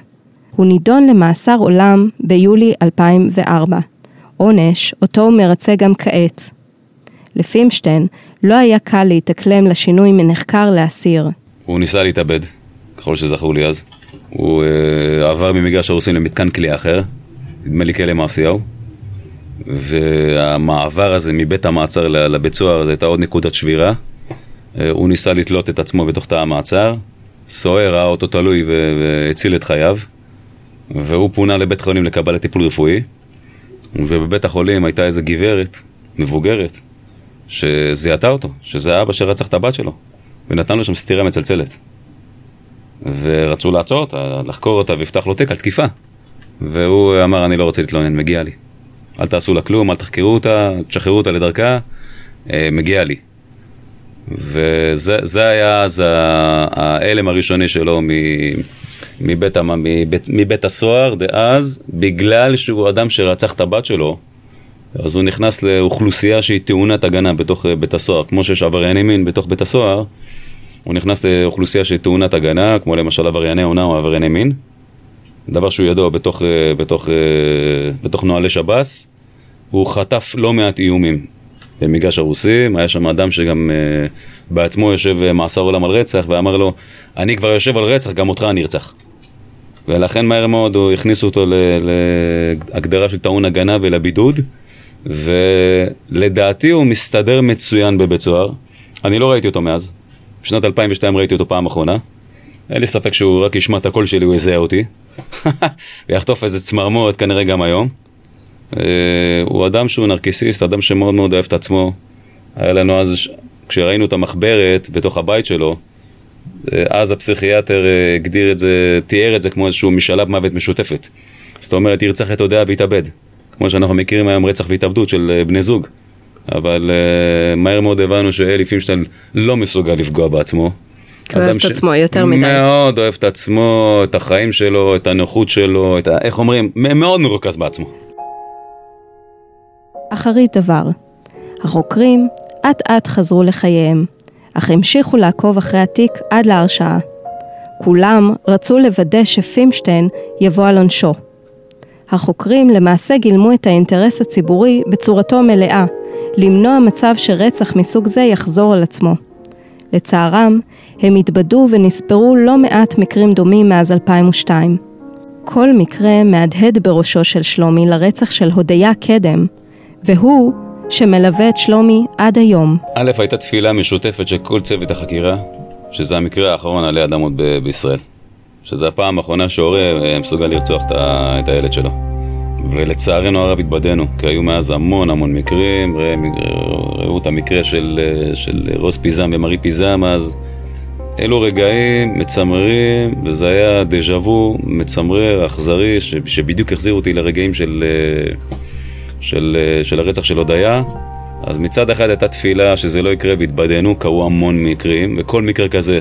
הוא נידון למאסר עולם ביולי 2004, עונש אותו הוא מרצה גם כעת. לפימשטיין לא היה קל להתאקלם לשינוי מנחקר לאסיר. הוא ניסה להתאבד, ככל שזכור לי אז. הוא uh, עבר ממגרש הרוסים למתקן כליאה אחר, נדמה לי כלא מעשיהו. והמעבר הזה מבית המעצר לבית סוהר, זו הייתה עוד נקודת שבירה. Uh, הוא ניסה לתלות את עצמו בתוך תא המעצר. סוהר ראה אותו תלוי והציל את חייו. והוא פונה לבית חולים לקבלת טיפול רפואי. ובבית החולים הייתה איזה גברת, מבוגרת, שזיהתה אותו, שזה האבא שרצח את הבת שלו. ונתן לו שם סטירה מצלצלת. ורצו לעצור אותה, לחקור אותה ויפתח לו תיק על תקיפה. והוא אמר, אני לא רוצה להתלונן, מגיע לי. אל תעשו לה כלום, אל תחקרו אותה, תשחררו אותה לדרכה, אה, מגיע לי. וזה היה אז ההלם הראשוני שלו מבית, מבית, מבית הסוהר דאז, בגלל שהוא אדם שרצח את הבת שלו, אז הוא נכנס לאוכלוסייה שהיא טעונת הגנה בתוך בית הסוהר, כמו שיש עברייני מין בתוך בית הסוהר, הוא נכנס לאוכלוסייה שהיא טעונת הגנה, כמו למשל עברייני עונה או עברייני מין, דבר שהוא ידוע בתוך, בתוך, בתוך נוהלי שב"ס, הוא חטף לא מעט איומים במגרש הרוסים, היה שם אדם שגם uh, בעצמו יושב מאסר עולם על רצח ואמר לו, אני כבר יושב על רצח, גם אותך אני ארצח. ולכן מהר מאוד הוא הכניסו אותו להגדרה של טעון הגנה ולבידוד, ולדעתי הוא מסתדר מצוין בבית סוהר. אני לא ראיתי אותו מאז. בשנת 2002 ראיתי אותו פעם אחרונה. אין לי ספק שהוא רק ישמע את הקול שלי, הוא יזהה אותי. ויחטוף איזה צמרמורת כנראה גם היום. אה, הוא אדם שהוא נרקיסיסט, אדם שמאוד מאוד אוהב את עצמו. היה לנו אז, כשראינו את המחברת בתוך הבית שלו, אז הפסיכיאטר אה, הגדיר את זה, תיאר את זה כמו איזשהו משאלת מוות משותפת. זאת אומרת, ירצח את הודיה ויתאבד. כמו שאנחנו מכירים היום רצח והתאבדות של בני זוג. אבל uh, מהר מאוד הבנו שאלי פינשטיין לא מסוגל לפגוע בעצמו. אוהב את עצמו יותר מדי. מאוד אוהב את עצמו, את החיים שלו, את הנוחות שלו, את ה... איך אומרים? מאוד מרוכז בעצמו. אחרית דבר, החוקרים אט אט חזרו לחייהם, אך המשיכו לעקוב אחרי התיק עד להרשעה. כולם רצו לוודא שפימשטיין יבוא על עונשו. החוקרים למעשה גילמו את האינטרס הציבורי בצורתו המלאה, למנוע מצב שרצח מסוג זה יחזור על עצמו. לצערם, הם התבדו ונספרו לא מעט מקרים דומים מאז 2002. כל מקרה מהדהד בראשו של שלומי לרצח של הודיה קדם, והוא שמלווה את שלומי עד היום. א', הייתה תפילה משותפת של כל צוות החקירה, שזה המקרה האחרון עלי אדמות ב- בישראל. שזה הפעם האחרונה שהורה אה, מסוגל לרצוח את, הילד שלו. ולצערנו הרב התבדינו, כי היו מאז המון המון מקרים, ראו את המקרה של, אה, של רוס פיזם ומרי פיזם, אז אלו רגעים מצמררים, וזה היה דז'ה וו מצמרר, אכזרי, ש- שבדיוק החזיר אותי לרגעים של, אה, של, אה, של הרצח של הודיה. אז מצד אחד הייתה תפילה שזה לא יקרה והתבדינו, קרו המון מקרים, וכל מקרה כזה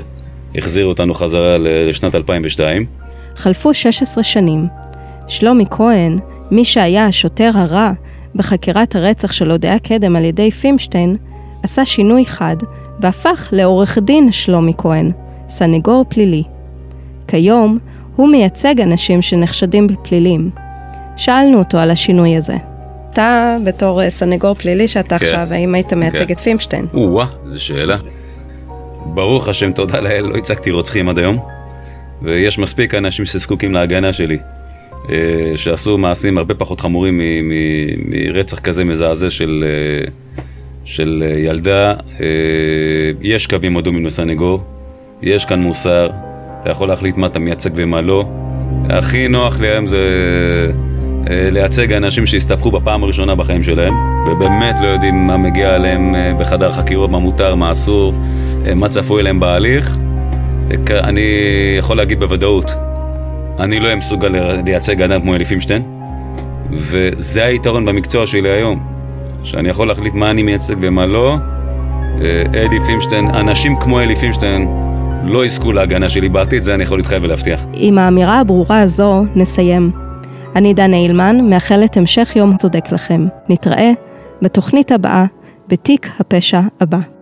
החזיר אותנו חזרה לשנת 2002. חלפו 16 שנים. שלומי כהן, מי שהיה השוטר הרע בחקירת הרצח של הודיה קדם על ידי פימשטיין, עשה שינוי חד והפך לעורך דין שלומי כהן, סנגור פלילי. כיום הוא מייצג אנשים שנחשדים בפלילים. שאלנו אותו על השינוי הזה. אתה בתור אה, סנגור פלילי שאתה כן. עכשיו, האם היית מייצג כן. את פימשטיין? או-אה, זו שאלה. ברוך השם, תודה לאל, לא הצגתי רוצחים עד היום, ויש מספיק אנשים שזקוקים להגנה שלי, אה, שעשו מעשים הרבה פחות חמורים מ- מ- מרצח כזה מזעזע של, אה, של ילדה. יש קווים אדומים לסנגור, יש כאן מוסר, אתה יכול להחליט מה אתה מייצג ומה לא. הכי נוח לי היום זה לייצג אנשים שהסתבכו בפעם הראשונה בחיים שלהם, ובאמת לא יודעים מה מגיע אליהם אה, בחדר חקירות, מה מותר, מה אסור, אה, מה צפוי להם בהליך. אני יכול להגיד בוודאות, אני לא אהיה מסוגל לייצג אדם כמו אלי פימשטיין, וזה היתרון במקצוע שלי היום, שאני יכול להחליט מה אני מייצג ומה לא. אה, אלי פימשטיין, אנשים כמו אלי פימשטיין לא יזכו להגנה שלי בעתיד, זה אני יכול להתחייב ולהבטיח. עם האמירה הברורה הזו נסיים. אני דנה אילמן, מאחלת המשך יום צודק לכם. נתראה בתוכנית הבאה, בתיק הפשע הבא.